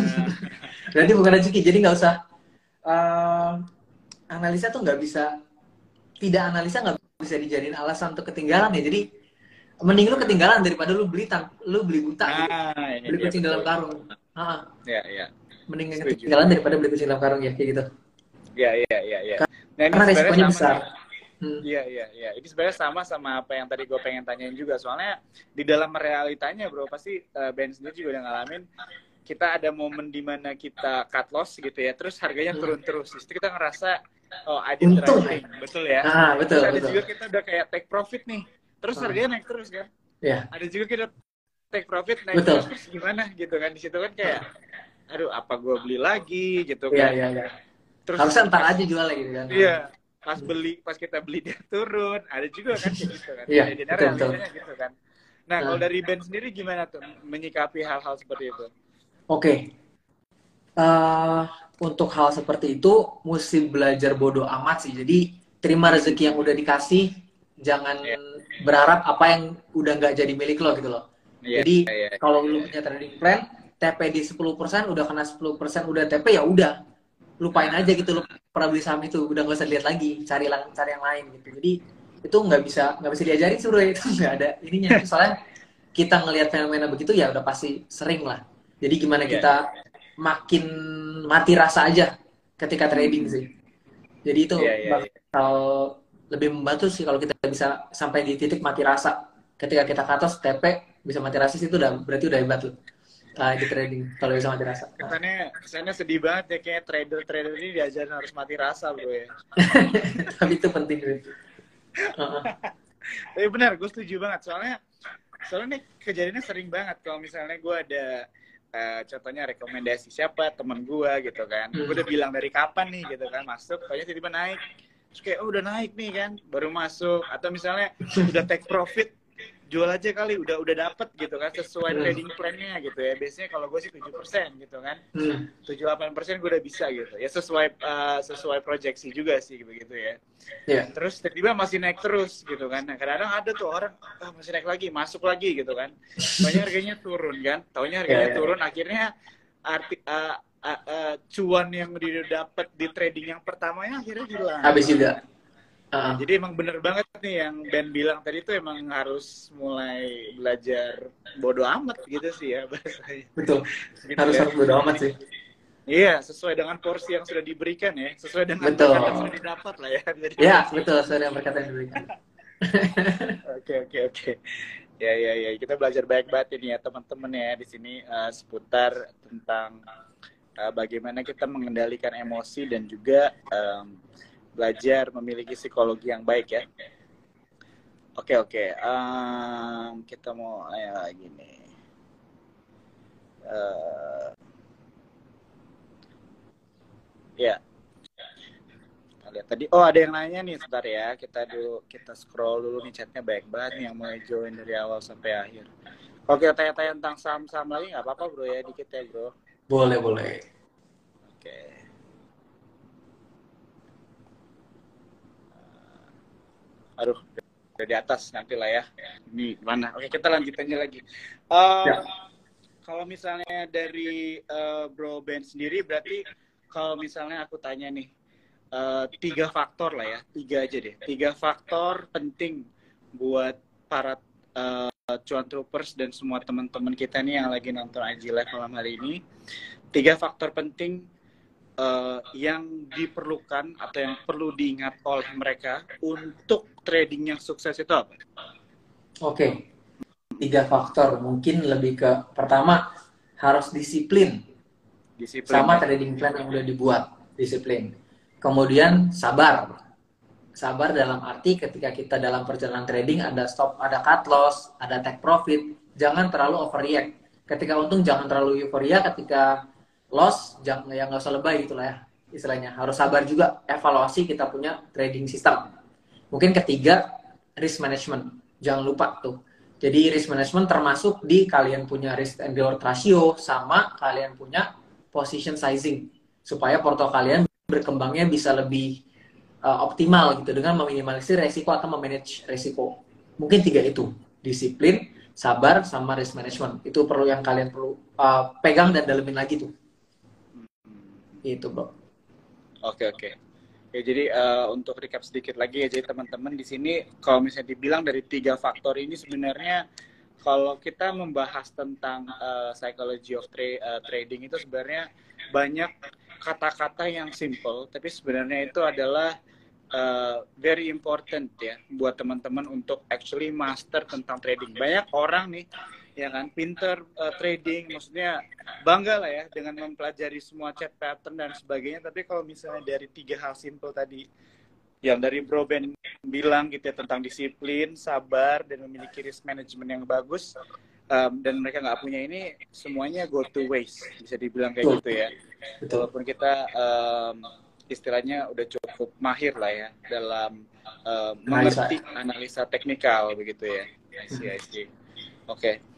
berarti bukan rezeki jadi nggak usah eh, analisa tuh nggak bisa tidak analisa nggak bisa dijadiin alasan untuk ketinggalan ya jadi mending lu ketinggalan daripada lu beli tan lu beli buta gitu. Ah, ini beli dia, kucing betul. dalam karung Ah, Ya, ya. mending ketinggalan daripada beli kucing dalam karung ya kayak gitu Ya, ya, ya, ya. Nah, ini karena resikonya sama besar nih. Hmm. Iya, iya, iya. Ini sebenarnya sama sama apa yang tadi gue pengen tanyain juga. Soalnya di dalam realitanya, bro, pasti uh, Ben sendiri juga udah ngalamin. Kita ada momen di mana kita cut loss gitu ya, terus harganya Hmm. turun terus. Di situ kita ngerasa, oh, I did Untung. right thing. Betul ya. ah betul terus ada betul juga kita udah kayak take profit nih. Terus Ah. harganya naik terus kan. ya Ada juga kita take profit naik Betul. terus, terus gimana gitu kan. Di situ kan kayak, aduh apa gue beli lagi gitu Iya, kan. iya, iya. Terus Harusnya ntar aja jual lagi kan. Iya, pas beli, pas kita beli dia turun, ada juga kan gitu kan. Iya, Kejadiannya betul, betul. gitu kan. Nah, kalau Nah. dari band sendiri gimana tuh menyikapi hal-hal seperti itu? Oke. Eh, untuk hal seperti itu mesti belajar bodoh amat sih. Jadi terima rezeki yang udah dikasih, jangan Iya. berharap apa yang udah nggak jadi milik lo gitu loh. Iya, Jadi iya, iya. kalau lu punya trading plan, TP di 10%, udah kena 10% udah TP ya udah. Lupain aja gitu lu pernah beli saham itu, udah nggak usah lihat lagi, cari lang- cari yang lain gitu. Jadi itu nggak bisa nggak bisa diajarin suruh itu nggak ada ininya. Soalnya kita ngelihat fenomena begitu ya udah pasti sering lah. Jadi gimana Iya. kita makin mati rasa aja ketika trading sih. Jadi itu Iya, iya, bakal lebih membantu sih kalau kita bisa sampai di titik mati rasa. Ketika kita ke atas TP bisa mati rasa sih itu udah berarti udah hebat loh. Ah, di trading kalau bisa mati rasa. Kesannya, kesannya sedih banget ya kayak trader-trader ini diajarin harus mati rasa bro ya. Tapi itu penting Rin. Heeh. Tapi benar, gue setuju banget. Soalnya, soalnya nih kejadiannya sering banget. Kalau misalnya gue ada eh, contohnya rekomendasi siapa teman gue gitu kan, Hmm. gue udah bilang dari kapan nih gitu kan masuk, pokoknya tiba-tiba naik. Terus kayak oh udah naik nih kan, baru masuk. Atau misalnya udah take profit, jual aja kali, udah udah dapet gitu kan sesuai Hmm. trading plan-nya gitu ya. Biasanya kalau gue sih 7% gitu kan. Hmm. 7-8% gue udah bisa gitu. Ya sesuai eh, sesuai proyeksi juga sih begitu ya Ya. terus tiba-tiba masih naik terus gitu kan. Nah, kadang-kadang ada tuh orang ah, masih naik lagi, masuk lagi gitu kan. Taunya harganya turun kan. Taunya harganya Ya, ya. turun akhirnya arti ah, ah, ah, cuan yang didapat di trading yang pertamanya akhirnya hilang. Habis juga. Heeh. Jadi emang bener banget nih yang Ben bilang tadi tuh emang harus mulai belajar bodoh amat gitu sih ya bahasanya. Betul. Gitu Harus ya. harus bodo amat sih. Iya, sesuai dengan porsi yang sudah diberikan ya, sesuai dengan Betul. berkat yang sudah didapat lah ya. Bisa Ya, betul. Saya yang berkata yang diberikan. Oke oke oke. Ya ya ya kita belajar banyak banget ini ya teman-teman ya di sini eh, seputar tentang eh, bagaimana kita mengendalikan emosi dan juga em, belajar memiliki psikologi yang baik ya. Oke oke, um, kita mau ya lagi nih. Uh, ya, kita lihat tadi. Oh ada yang nanya nih, sebentar ya. Kita dulu kita scroll dulu nih chatnya baik banget nih yang mau join dari awal sampai akhir. Kita tanya-tanya tentang saham-saham lagi nggak apa-apa bro ya dikit ya bro. Boleh boleh. Oke. Aduh, udah di atas nanti lah ya. Ini mana? Oke, kita lanjut aja lagi. Uh, ya. Kalau misalnya dari uh, Bro Ben sendiri, berarti kalau misalnya aku tanya nih, uh, tiga faktor lah ya, tiga aja deh. Tiga faktor penting buat para uh, cuan troopers dan semua teman-teman kita nih yang lagi nonton IG Live malam hari ini. Tiga faktor penting uh, yang diperlukan atau yang perlu diingat oleh mereka untuk trading yang sukses itu apa? Oke, tiga faktor mungkin lebih ke pertama harus disiplin, disiplin sama ya. trading plan yang udah dibuat disiplin. Kemudian sabar, sabar dalam arti ketika kita dalam perjalanan trading ada stop, ada cut loss, ada take profit, jangan terlalu overreact. Ketika untung jangan terlalu euforia, ketika loss jangan yang nggak usah lebay gitu lah ya istilahnya. Harus sabar juga evaluasi kita punya trading system. Mungkin ketiga risk management. Jangan lupa tuh. Jadi risk management termasuk di kalian punya risk and reward ratio sama kalian punya position sizing. Supaya porto kalian berkembangnya bisa lebih uh, optimal gitu dengan meminimalisir resiko atau memanage resiko. Mungkin tiga itu. Disiplin sabar sama risk management. Itu perlu yang kalian perlu uh, pegang dan dalemin lagi tuh itu bro oke oke ya jadi uh, untuk recap sedikit lagi ya jadi teman-teman di sini kalau misalnya dibilang dari tiga faktor ini sebenarnya kalau kita membahas tentang uh, psychology of tra uh, trading itu sebenarnya banyak kata-kata yang simple tapi sebenarnya itu adalah uh, very important ya buat teman-teman untuk actually master tentang trading. Banyak orang nih ya kan? Pinter uh, trading maksudnya bangga lah ya dengan mempelajari semua chat pattern dan sebagainya. Tapi kalau misalnya dari tiga hal simple tadi yang dari Bro Ben bilang gitu ya tentang disiplin sabar dan memiliki risk management yang bagus um, dan mereka nggak punya ini semuanya go to waste bisa dibilang kayak gitu ya. Walaupun kita um, istilahnya udah cukup mahir lah ya dalam uh, mengerti analisa teknikal begitu ya. I see, I see. oke. okay.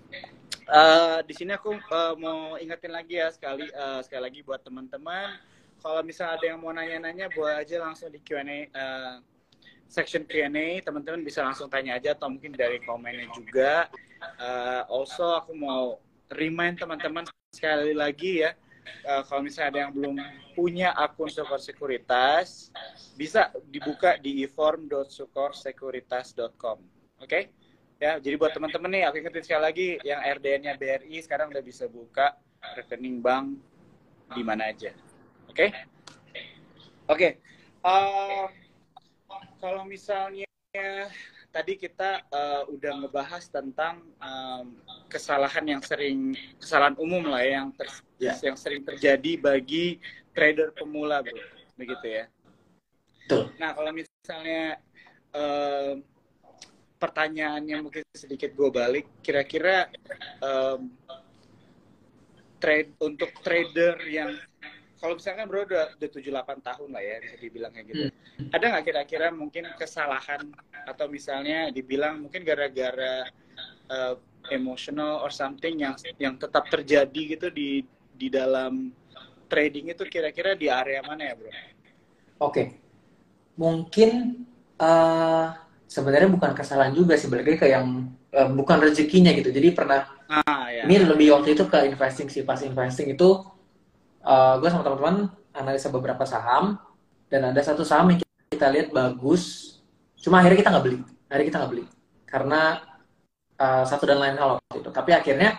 Uh, di sini aku uh, mau ingetin lagi ya sekali uh, sekali lagi buat teman-teman. Kalau misalnya ada yang mau nanya-nanya boleh aja langsung di Q&A uh, section Q&A teman-teman bisa langsung tanya aja atau mungkin dari komennya juga. Uh, also aku mau remind teman-teman sekali lagi ya uh, kalau misalnya ada yang belum punya akun Sukor Sekuritas bisa dibuka di eform.sukorsekuritas.com oke? okay? Ya, jadi buat teman-teman nih, aku ingetin sekali lagi yang RDN-nya BRI sekarang udah bisa buka rekening bank di mana aja. Oke? Okay? Oke. Okay. Uh, kalau misalnya tadi kita uh, udah ngebahas tentang um, kesalahan yang sering kesalahan umum lah ya, yang ter, yeah. yang sering terjadi bagi trader pemula, Bro. Begitu ya. Tuh. Nah, kalau misalnya uh, pertanyaannya mungkin sedikit gue balik kira-kira um, trade untuk trader yang kalau misalkan bro udah udah tujuh delapan tahun lah ya bisa dibilang kayak gitu hmm. ada nggak kira-kira mungkin kesalahan atau misalnya dibilang mungkin gara-gara uh, emotional or something yang yang tetap terjadi gitu di di dalam trading itu kira-kira di area mana ya bro? Oke, okay. mungkin uh, sebenarnya bukan kesalahan juga sih balik ke yang uh, bukan rezekinya gitu. Jadi pernah ah, ya. ini lebih waktu itu ke investing sih. Pas investing itu uh, eh, gue sama teman-teman analisa beberapa saham dan ada satu saham yang kita lihat bagus cuma akhirnya kita nggak beli. Akhirnya kita nggak beli. Karena uh, satu dan lain hal waktu itu. Tapi akhirnya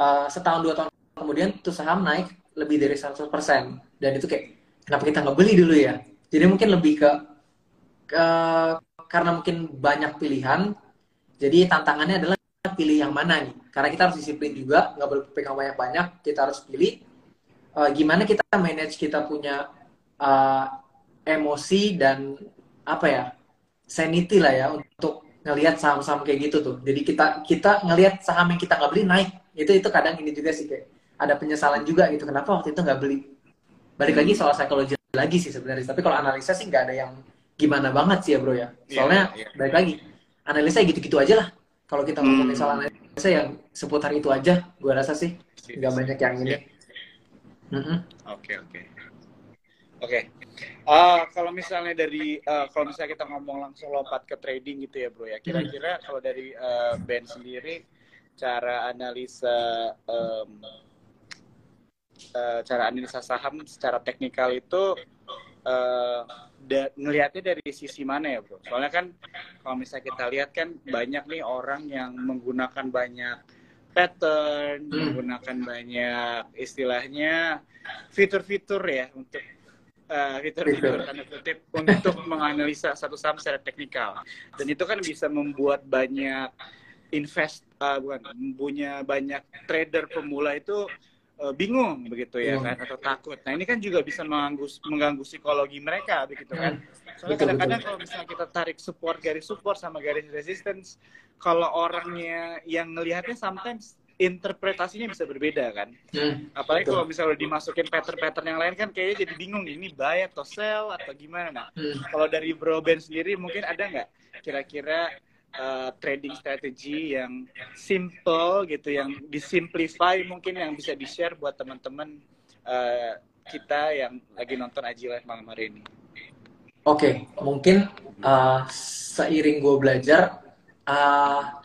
uh, setahun dua tahun kemudian tuh saham naik lebih dari 100% dan itu kayak kenapa kita nggak beli dulu ya? Jadi mungkin lebih ke, ke karena mungkin banyak pilihan, jadi tantangannya adalah pilih yang mana nih. Karena kita harus disiplin juga, nggak boleh pegang banyak-banyak, kita harus pilih uh, gimana kita manage kita punya uh, emosi dan apa ya sanity lah ya untuk ngelihat saham-saham kayak gitu tuh. Jadi kita kita ngelihat saham yang kita nggak beli naik itu itu kadang ini juga sih kayak ada penyesalan juga gitu kenapa waktu itu nggak beli. Balik lagi soal psikologi lagi sih sebenarnya. Tapi kalau analisa sih nggak ada yang gimana banget sih ya bro ya. Iya, Soalnya yeah, yeah. balik lagi analisa gitu-gitu aja lah. Kalau kita ngomongin hmm. soal analisa yang seputar itu aja, gue rasa sih nggak banyak yang ini. Oke oke. Oke. Uh, kalau misalnya dari uh, kalau misalnya kita ngomong langsung lompat ke trading gitu ya bro ya. Kira-kira kalau dari uh, band sendiri cara analisa um, uh, cara analisa saham secara teknikal itu uh, da ngelihatnya dari sisi mana ya bro? Soalnya kan kalau misalnya kita lihat kan banyak nih orang yang menggunakan banyak pattern, hmm. menggunakan banyak istilahnya fitur-fitur ya untuk uh, fitur-fitur tanda kutip untuk menganalisa satu saham secara teknikal. Dan itu kan bisa membuat banyak invest uh, bukan punya banyak trader pemula itu uh, bingung begitu ya kan atau takut. Nah ini kan juga bisa mengganggu mengganggu psikologi mereka begitu kan. Soalnya kadang-kadang kalau misalnya kita tarik support garis support sama garis resistance, kalau orangnya yang ngelihatnya sometimes interpretasinya bisa berbeda kan. Hmm, Apalagi betul. kalau misalnya dimasukin pattern-pattern yang lain kan kayaknya jadi bingung nih, ini buy atau sell atau gimana. Nah, hmm. kalau dari Bro Ben sendiri mungkin ada nggak kira-kira uh, trading strategi yang simple gitu, yang disimplify mungkin yang bisa di-share buat teman-teman uh, kita yang lagi nonton Aji Live malam hari ini. Oke, okay, mungkin uh, seiring gue belajar, uh,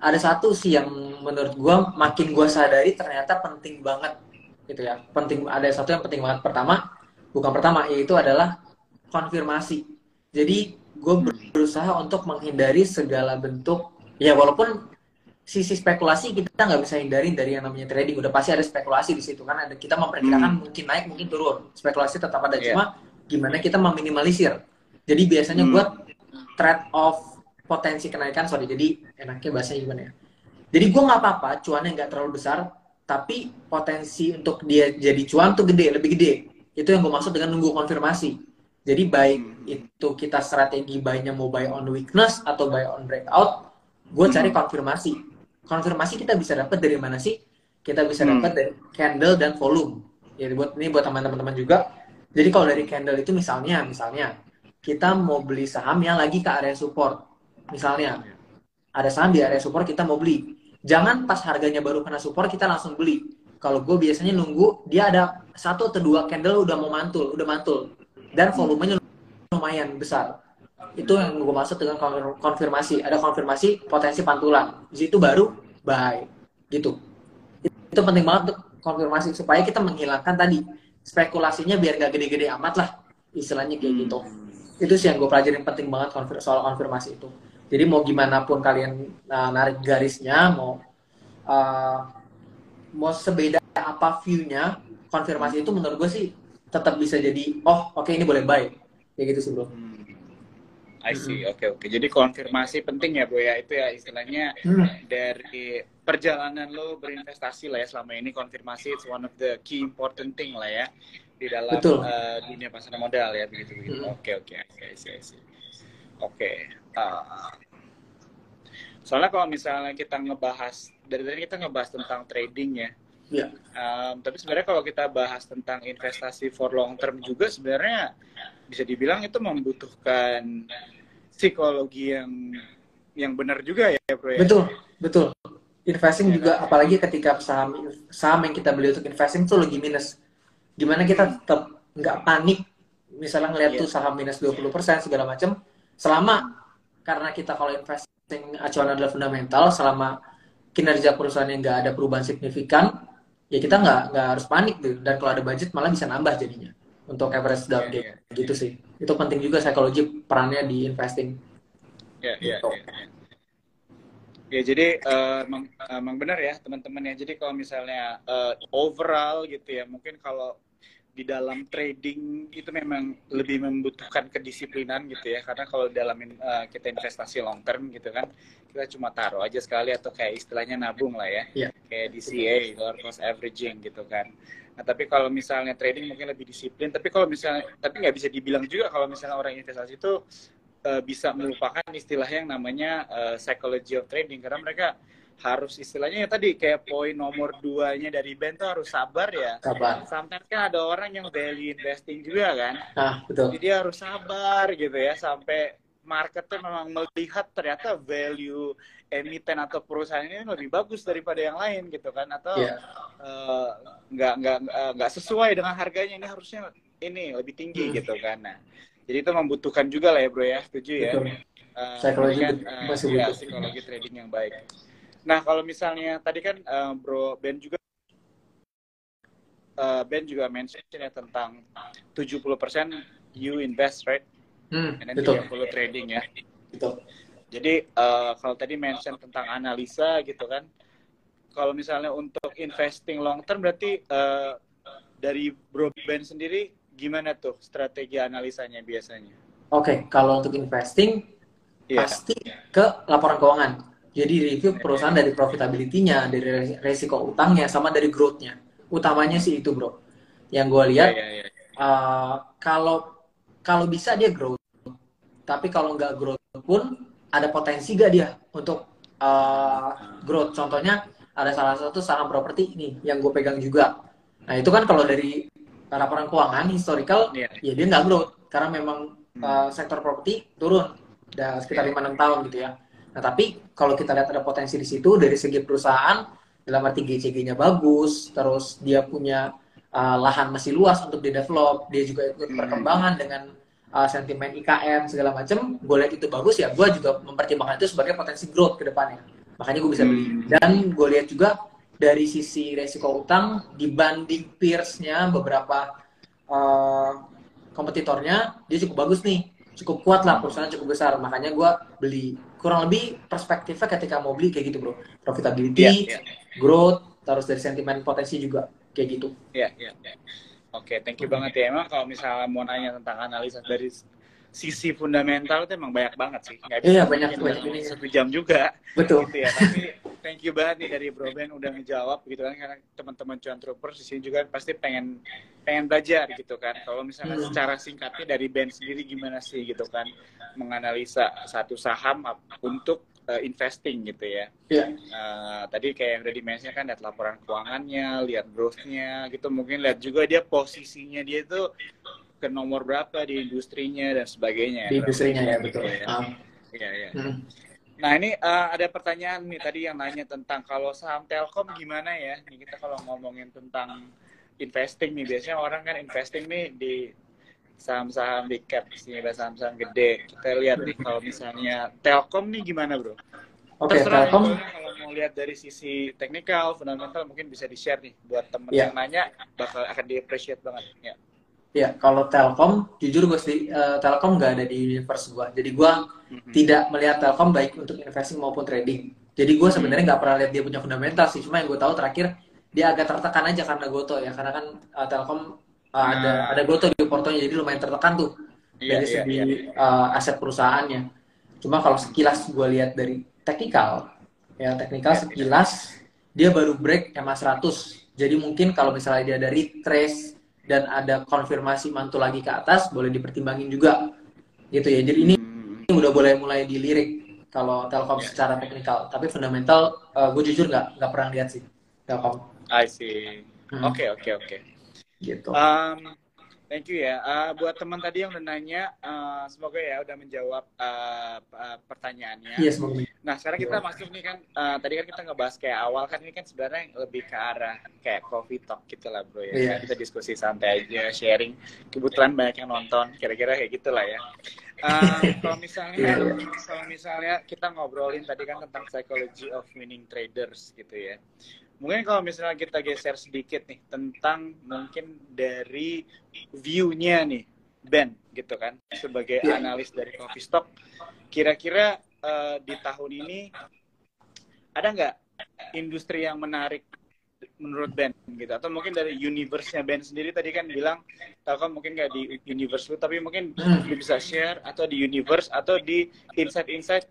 ada satu sih yang menurut gue makin gue sadari ternyata penting banget gitu ya. Penting ada satu yang penting banget. Pertama bukan pertama yaitu adalah konfirmasi. Jadi gue berusaha untuk menghindari segala bentuk ya walaupun sisi spekulasi kita nggak bisa hindari dari yang namanya trading udah pasti ada spekulasi di situ kan ada kita memperkirakan hmm. mungkin naik mungkin turun spekulasi tetap ada yeah. cuma gimana kita meminimalisir jadi biasanya hmm. gue trade off potensi kenaikan sorry jadi enaknya bahasanya gimana ya jadi gue nggak apa-apa cuannya nggak terlalu besar tapi potensi untuk dia jadi cuan tuh gede lebih gede itu yang gue maksud dengan nunggu konfirmasi jadi baik itu kita strategi buy-nya mau buy on weakness atau buy on breakout gue cari hmm. konfirmasi konfirmasi kita bisa dapat dari mana sih kita bisa hmm. dapat dari candle dan volume ya buat ini buat teman-teman juga jadi kalau dari candle itu misalnya misalnya kita mau beli saham yang lagi ke area support Misalnya ada saham di area support kita mau beli. Jangan pas harganya baru kena support kita langsung beli. Kalau gue biasanya nunggu dia ada satu atau dua candle udah mau mantul, udah mantul. Dan volumenya lumayan besar. Itu yang gue maksud dengan konfirmasi. Ada konfirmasi potensi pantulan. Di situ baru buy. Gitu. Itu penting banget untuk konfirmasi supaya kita menghilangkan tadi spekulasinya biar gak gede-gede amat lah istilahnya kayak gitu. Itu sih yang gue pelajarin penting banget soal konfirmasi itu. Jadi mau gimana pun kalian uh, narik garisnya, mau uh, mau sebeda apa view-nya, konfirmasi itu menurut gue sih tetap bisa jadi, oh oke okay, ini boleh buy. Kayak gitu sih bro. Hmm. I see, oke oke. Okay. Jadi konfirmasi penting ya bro ya, itu ya istilahnya hmm. dari perjalanan lo berinvestasi lah ya selama ini konfirmasi it's one of the key important thing lah ya di dalam uh, dunia pasar modal ya begitu begitu. Hmm. Oke oke, oke, oke. Uh, soalnya kalau misalnya kita ngebahas dari tadi kita ngebahas tentang trading ya. Yeah. Um, tapi sebenarnya kalau kita bahas tentang investasi for long term juga sebenarnya bisa dibilang itu membutuhkan psikologi yang yang benar juga ya, bro ya. Betul, betul. Investing ya, juga kan? apalagi ketika saham saham yang kita beli untuk investing tuh lagi minus. Gimana kita tetap nggak panik misalnya ngeliat yeah. tuh saham minus 20% segala macam selama karena kita kalau investing acuan adalah fundamental selama kinerja perusahaan yang nggak ada perubahan signifikan ya kita nggak nggak harus panik tuh dan kalau ada budget malah bisa nambah jadinya untuk average down yeah, yeah. gitu sih itu penting juga psikologi perannya di investing ya yeah, yeah, yeah. Ya jadi uh, emang, emang benar ya teman-teman ya. Jadi kalau misalnya uh, overall gitu ya, mungkin kalau di dalam trading itu memang lebih membutuhkan kedisiplinan gitu ya. Karena kalau dalam uh, kita investasi long term gitu kan kita cuma taruh aja sekali atau kayak istilahnya nabung lah ya. Yeah. kayak DCA dollar cost averaging gitu kan. Nah tapi kalau misalnya trading mungkin lebih disiplin. Tapi kalau misalnya tapi nggak bisa dibilang juga kalau misalnya orang investasi itu uh, bisa melupakan istilah yang namanya uh, psychology of trading. Karena mereka harus istilahnya ya tadi kayak poin nomor duanya dari band tuh harus sabar ya. Sabar. Sometimes kan ada orang yang value investing juga kan. Nah, betul. Jadi dia harus sabar gitu ya sampai market tuh memang melihat ternyata value emiten atau perusahaan ini lebih bagus daripada yang lain gitu kan atau yeah. Iya. uh, nggak nggak nggak sesuai dengan harganya ini harusnya ini lebih tinggi hmm. gitu kan. Nah, jadi itu membutuhkan juga lah ya bro ya, setuju ya. Uh, psikologi kan, uh, ya, psikologi trading yang baik. Nah, kalau misalnya tadi kan uh, Bro Ben juga uh, Ben juga mention ya tentang 70% you invest, right? Hmm, And then betul. 30 trading ya. Betul. Jadi uh, kalau tadi mention tentang analisa gitu kan. Kalau misalnya untuk investing long term berarti uh, dari Bro Ben sendiri gimana tuh strategi analisanya biasanya? Oke, okay, kalau untuk investing yeah. pasti ke laporan keuangan jadi review perusahaan dari profitability-nya, dari resiko utangnya, sama dari growth-nya. Utamanya sih itu bro. Yang gue lihat, yeah, yeah, yeah. Uh, kalau kalau bisa dia growth, tapi kalau nggak growth pun ada potensi gak dia untuk uh, growth. Contohnya ada salah satu saham properti ini yang gue pegang juga. Nah itu kan kalau dari laporan keuangan historical, yeah. ya dia nggak growth karena memang uh, sektor properti turun udah sekitar lima enam tahun gitu ya. Nah, tapi kalau kita lihat ada potensi di situ dari segi perusahaan, dalam arti GCG-nya bagus, terus dia punya uh, lahan masih luas untuk di-develop, dia juga ikut hmm. perkembangan dengan uh, sentimen IKN segala macam, gue lihat itu bagus ya, gue juga mempertimbangkan itu sebagai potensi growth ke depannya. Makanya gue bisa beli. Hmm. Dan gue lihat juga dari sisi resiko utang dibanding peers-nya beberapa uh, kompetitornya dia cukup bagus nih cukup kuat lah perusahaan cukup besar makanya gue beli kurang lebih perspektifnya ketika mau beli kayak gitu bro profitability yeah, yeah. growth terus dari sentimen potensi juga kayak gitu ya yeah, yeah, yeah. oke okay, thank you banget ya emang kalau misalnya mau nanya tentang analisa dari sisi fundamental itu emang banyak banget sih. Nggak bisa iya, banyak, ini satu jam juga. Betul. Gitu ya. Tapi thank you banget nih dari Bro Ben udah ngejawab gitu kan karena teman-teman cuan troopers di sini juga pasti pengen pengen belajar gitu kan. Kalau misalnya hmm. secara singkatnya dari Ben sendiri gimana sih gitu kan menganalisa satu saham untuk uh, investing gitu ya. Yeah. Iya. Uh, tadi kayak yang udah dimensinya kan lihat laporan keuangannya, lihat growth-nya gitu mungkin lihat juga dia posisinya dia itu ke nomor berapa di industrinya dan sebagainya. Di industrinya ya betul. Ya. Um. Ya, ya. Hmm. Nah ini uh, ada pertanyaan nih tadi yang nanya tentang kalau saham Telkom gimana ya? Nih kita kalau ngomongin tentang investing nih biasanya orang kan investing nih di saham-saham di cap sih, saham-saham gede. Kita lihat nih kalau misalnya Telkom nih gimana bro? Oke, okay, Telkom. Kalau mau lihat dari sisi teknikal, fundamental mungkin bisa di share nih buat temen yeah. yang nanya bakal akan di appreciate banget. Ya. Ya, kalau Telkom, jujur gue sih, uh, Telkom nggak ada di universe gue. Jadi gue mm-hmm. tidak melihat Telkom baik untuk investing maupun trading. Jadi gue sebenarnya nggak pernah lihat dia punya fundamental sih. Cuma yang gue tahu terakhir dia agak tertekan aja karena Goto ya. Karena kan uh, Telkom uh, ada ada Goto di portonya, jadi lumayan tertekan tuh yeah, dari yeah, segi yeah. Uh, aset perusahaannya. Cuma kalau sekilas gue lihat dari teknikal, ya teknikal yeah, sekilas dia baru break MA 100. Jadi mungkin kalau misalnya dia dari trace dan ada konfirmasi mantul lagi ke atas boleh dipertimbangin juga gitu ya jadi ini, hmm. ini udah boleh mulai dilirik kalau Telkom yeah. secara teknikal tapi fundamental uh, gue jujur nggak nggak pernah lihat sih Telkom I see hmm. oke oke oke gitu um, Thank you ya. Uh, buat teman tadi yang udah nanya, uh, semoga ya udah menjawab uh, uh, pertanyaannya. Iya, semoga. Nah, sekarang kita masuk nih kan, uh, tadi kan kita ngebahas kayak awal kan ini kan sebenarnya lebih ke arah kayak coffee talk gitu lah bro ya. Iya. Kita diskusi santai aja, sharing. Kebetulan banyak yang nonton, kira-kira kayak gitulah ya. Uh, kalau misalnya, yeah, yeah. kalau misalnya kita ngobrolin tadi kan tentang psychology of winning traders gitu ya mungkin kalau misalnya kita geser sedikit nih tentang mungkin dari view-nya nih Ben gitu kan sebagai yeah. analis dari coffee stock kira-kira uh, di tahun ini ada nggak industri yang menarik menurut Ben gitu atau mungkin dari universe-nya Ben sendiri tadi kan bilang Telkom mungkin nggak di universe lu tapi mungkin Hmm. lu bisa share atau di universe atau di insight-insight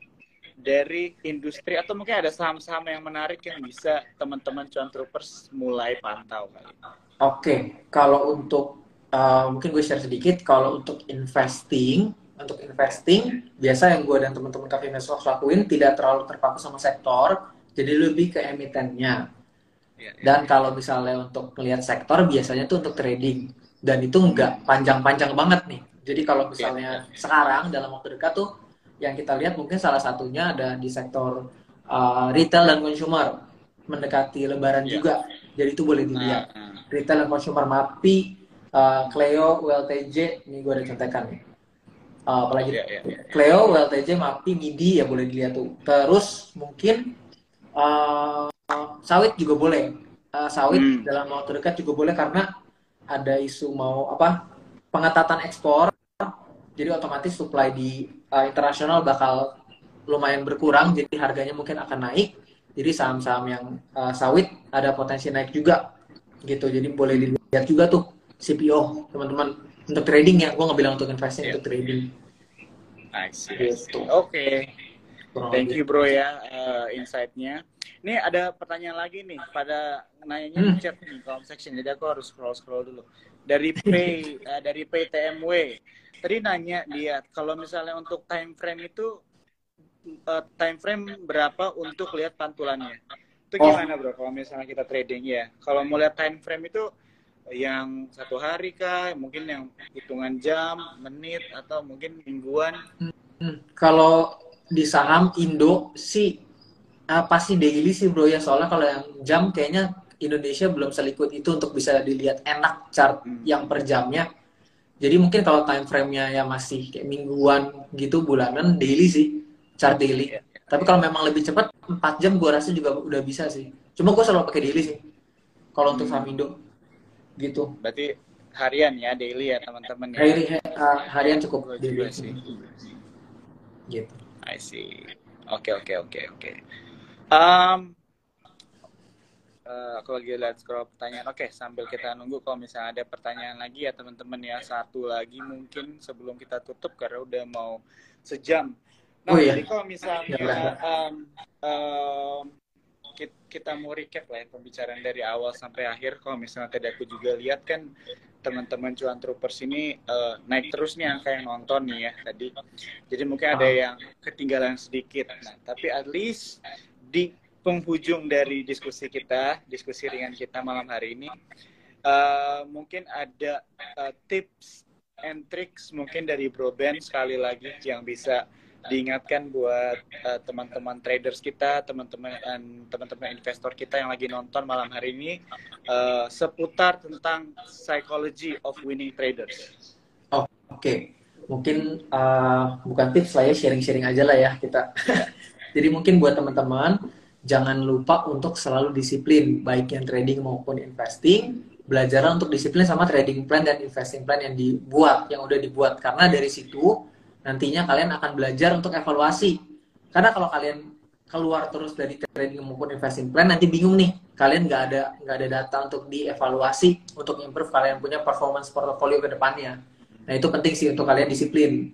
dari industri atau mungkin ada saham-saham yang menarik yang bisa teman-teman cuan troopers mulai pantau kali. Oke, kalau untuk uh, mungkin gue share sedikit. Kalau untuk investing, untuk investing biasa yang gue dan teman-teman Cafe Mesok lakuin tidak terlalu terpaku sama sektor, jadi lebih ke emitennya. Ya, ya. Dan kalau misalnya untuk melihat sektor biasanya tuh untuk trading dan itu nggak panjang-panjang banget nih. Jadi kalau misalnya sekarang dalam waktu dekat tuh yang kita lihat mungkin salah satunya ada di sektor uh, retail dan consumer mendekati Lebaran Iya. juga. Jadi itu boleh dilihat Nah, nah. retail dan consumer MAPI, uh, Cleo, ULTJ, ini gue ada contekan nih. Uh, apalagi Iya, iya, iya. Cleo, ULTJ, MAPI, MIDI ya boleh dilihat tuh. Terus mungkin uh, sawit juga boleh. Uh, sawit Hmm. dalam waktu dekat juga boleh karena ada isu mau apa pengetatan ekspor. Jadi otomatis supply di uh, internasional bakal lumayan berkurang, jadi harganya mungkin akan naik. Jadi saham-saham yang uh, sawit ada potensi naik juga gitu. Jadi boleh dilihat juga tuh CPO teman-teman untuk trading ya. Gue nggak bilang untuk investing Iya. untuk trading. I see, I see. Gitu. Oke. Kurang Thank you bro ya uh, insight-nya. Ini ada pertanyaan lagi nih pada nanyanya Hmm. di chat nih comment section. Jadi aku harus scroll scroll dulu. Dari P uh, dari PTMW. Tadi nanya dia kalau misalnya untuk time frame itu uh, time frame berapa untuk lihat pantulannya? Itu Oh. gimana bro kalau misalnya kita trading ya? Kalau mau lihat time frame itu yang satu hari kah? Mungkin yang hitungan jam, menit atau mungkin mingguan? Hmm, Kalau di saham Indo sih ah, pasti daily sih bro ya soalnya kalau yang jam kayaknya Indonesia belum selikut itu untuk bisa dilihat enak chart Hmm. yang per jamnya. Jadi mungkin kalau time frame-nya ya masih kayak mingguan gitu bulanan daily sih chart daily. Iya. Tapi kalau memang lebih cepat 4 jam gua rasa juga udah bisa sih. Cuma gua selalu pakai daily sih. Kalau untuk Hmm. Indo gitu. Berarti harian ya, daily ya teman-teman ya. Hari, ah, harian cukup daily juga sih. Gitu. I see. Oke oke oke oke. Um, eh, aku lagi lihat scroll pertanyaan. Oke, sambil kita nunggu kalau misalnya ada pertanyaan lagi ya teman-teman ya satu lagi mungkin sebelum kita tutup karena udah mau sejam. Nah, Oh, iya. jadi kalau misalnya Ya, um, um, kit- kita mau recap lah ya pembicaraan dari awal sampai akhir. Kalau misalnya tadi aku juga lihat kan teman-teman cuan troopers ini eh, naik terus nih angka yang nonton nih ya tadi. Jadi mungkin ada yang ketinggalan sedikit. Nah, tapi at least di penghujung dari diskusi kita, diskusi ringan kita malam hari ini, eh, mungkin ada eh, tips and tricks mungkin dari Bro Ben sekali lagi yang bisa diingatkan buat eh, teman-teman traders kita, teman-teman teman-teman investor kita yang lagi nonton malam hari ini eh, seputar tentang psychology of winning traders. Oke, mungkin uh, bukan tips lah ya, sharing-sharing aja lah ya kita. Jadi mungkin buat teman-teman, jangan lupa untuk selalu disiplin, baik yang trading maupun investing. Belajarlah untuk disiplin sama trading plan dan investing plan yang dibuat, yang udah dibuat. Karena dari situ, nantinya kalian akan belajar untuk evaluasi. Karena kalau kalian keluar terus dari trading maupun investing plan, nanti bingung nih. Kalian nggak ada nggak ada data untuk dievaluasi, untuk improve kalian punya performance portfolio ke depannya. Nah itu penting sih untuk kalian disiplin.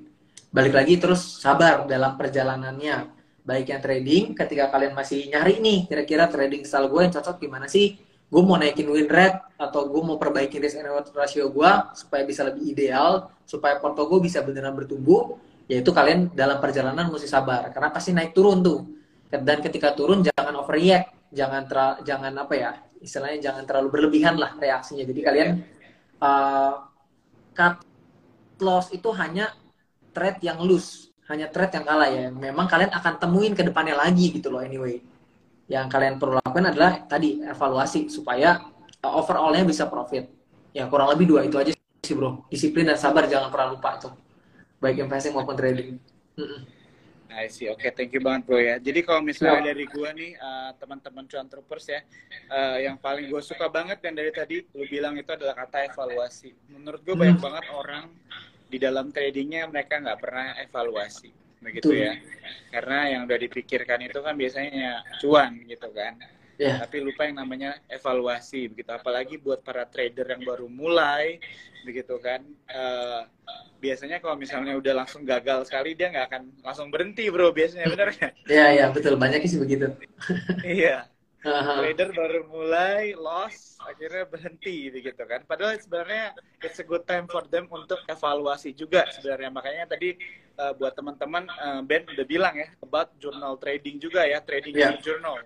Balik lagi terus sabar dalam perjalanannya. Baik yang trading, ketika kalian masih nyari nih, kira-kira trading style gue yang cocok gimana sih? Gue mau naikin win rate, atau gue mau perbaiki risk and reward ratio gue, supaya bisa lebih ideal, supaya porto gue bisa beneran bertumbuh, yaitu kalian dalam perjalanan mesti sabar. Karena pasti naik turun tuh. Dan ketika turun jangan overreact, jangan ter, jangan apa ya, istilahnya jangan terlalu berlebihan lah reaksinya. Jadi kalian uh, cut loss itu hanya trade yang loose, hanya trade yang kalah ya. Memang kalian akan temuin ke depannya lagi gitu loh anyway. Yang kalian perlu lakukan adalah tadi evaluasi supaya uh, overallnya bisa profit. Ya kurang lebih dua itu aja sih bro. Disiplin dan sabar jangan pernah lupa tuh. Baik investing maupun trading. Mm-mm. I see. Oke, thank you banget bro ya. Jadi kalau misalnya Ya. dari gua nih uh, teman-teman cuan troopers ya, uh, yang paling gue suka banget yang dari tadi lu bilang itu adalah kata evaluasi. Menurut gue banyak Hmm. banget orang di dalam tradingnya mereka nggak pernah evaluasi, begitu Betul. ya. Karena yang udah dipikirkan itu kan biasanya cuan gitu kan. Iya. tapi lupa yang namanya evaluasi begitu. Apalagi buat para trader yang baru mulai begitu kan. Eh, biasanya kalau misalnya udah langsung gagal sekali dia nggak akan langsung berhenti bro biasanya bener nggak? Iya, iya, betul. Banyak sih begitu. iya. Haha. trader baru mulai loss akhirnya berhenti begitu kan padahal sebenarnya it's a good time for them untuk evaluasi juga sebenarnya makanya tadi uh, buat teman-teman uh, Ben udah bilang ya about journal trading juga ya trading Yeah. your journal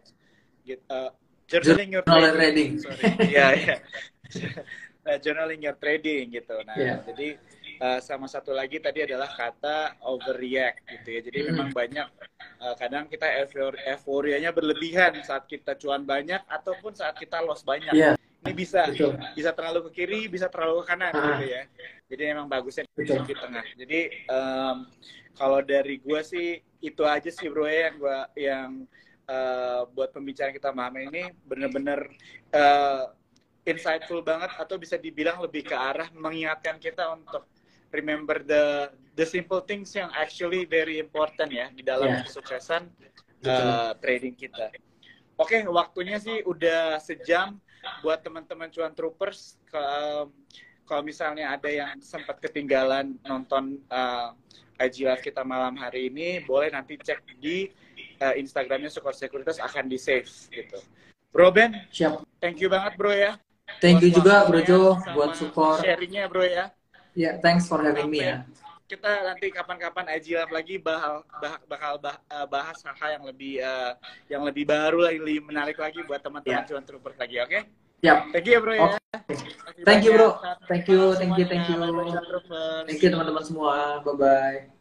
gitu uh, journaling your Journal trading, trading. sorry iya iya Uh, journaling your trading gitu nah Yeah. jadi uh, sama satu lagi tadi adalah kata overreact gitu ya jadi Hmm. memang banyak uh, kadang kita eufor- euforianya berlebihan saat kita cuan banyak ataupun saat kita loss banyak Iya, ini bisa betul. bisa terlalu ke kiri bisa terlalu ke kanan Ah. gitu ya jadi memang bagusnya di, Betul. di tengah jadi em, kalau dari gua sih itu aja sih bro ya yang gua yang eh, buat pembicaraan kita malam ini bener-bener eh, insightful banget atau bisa dibilang lebih ke arah mengingatkan kita untuk remember the the simple things yang actually very important ya di dalam Yeah. kesuksesan eh, trading kita. Oke, waktunya sih udah sejam buat teman-teman cuan troopers. Kalau kalau misalnya ada yang sempat ketinggalan nonton uh, IG Live kita malam hari ini, boleh nanti cek di uh, Instagramnya Sukor Sekuritas akan di save gitu. Bro Ben, Siap. thank you banget bro ya. Thank you juga Bro Jo buat support. Sharingnya bro ya. Ya, thanks for having me ya. Kita nanti kapan-kapan IG Live lagi bakal bakal uh, bahas hal-hal yang lebih uh, yang lebih baru lagi, lebih menarik lagi buat teman-teman Ya. cuan troopers lagi, oke? Siap. Thank you ya bro ya. Oke. Thank you, bro. Thank you, thank you, thank you. Thank you teman-teman semua. Bye bye.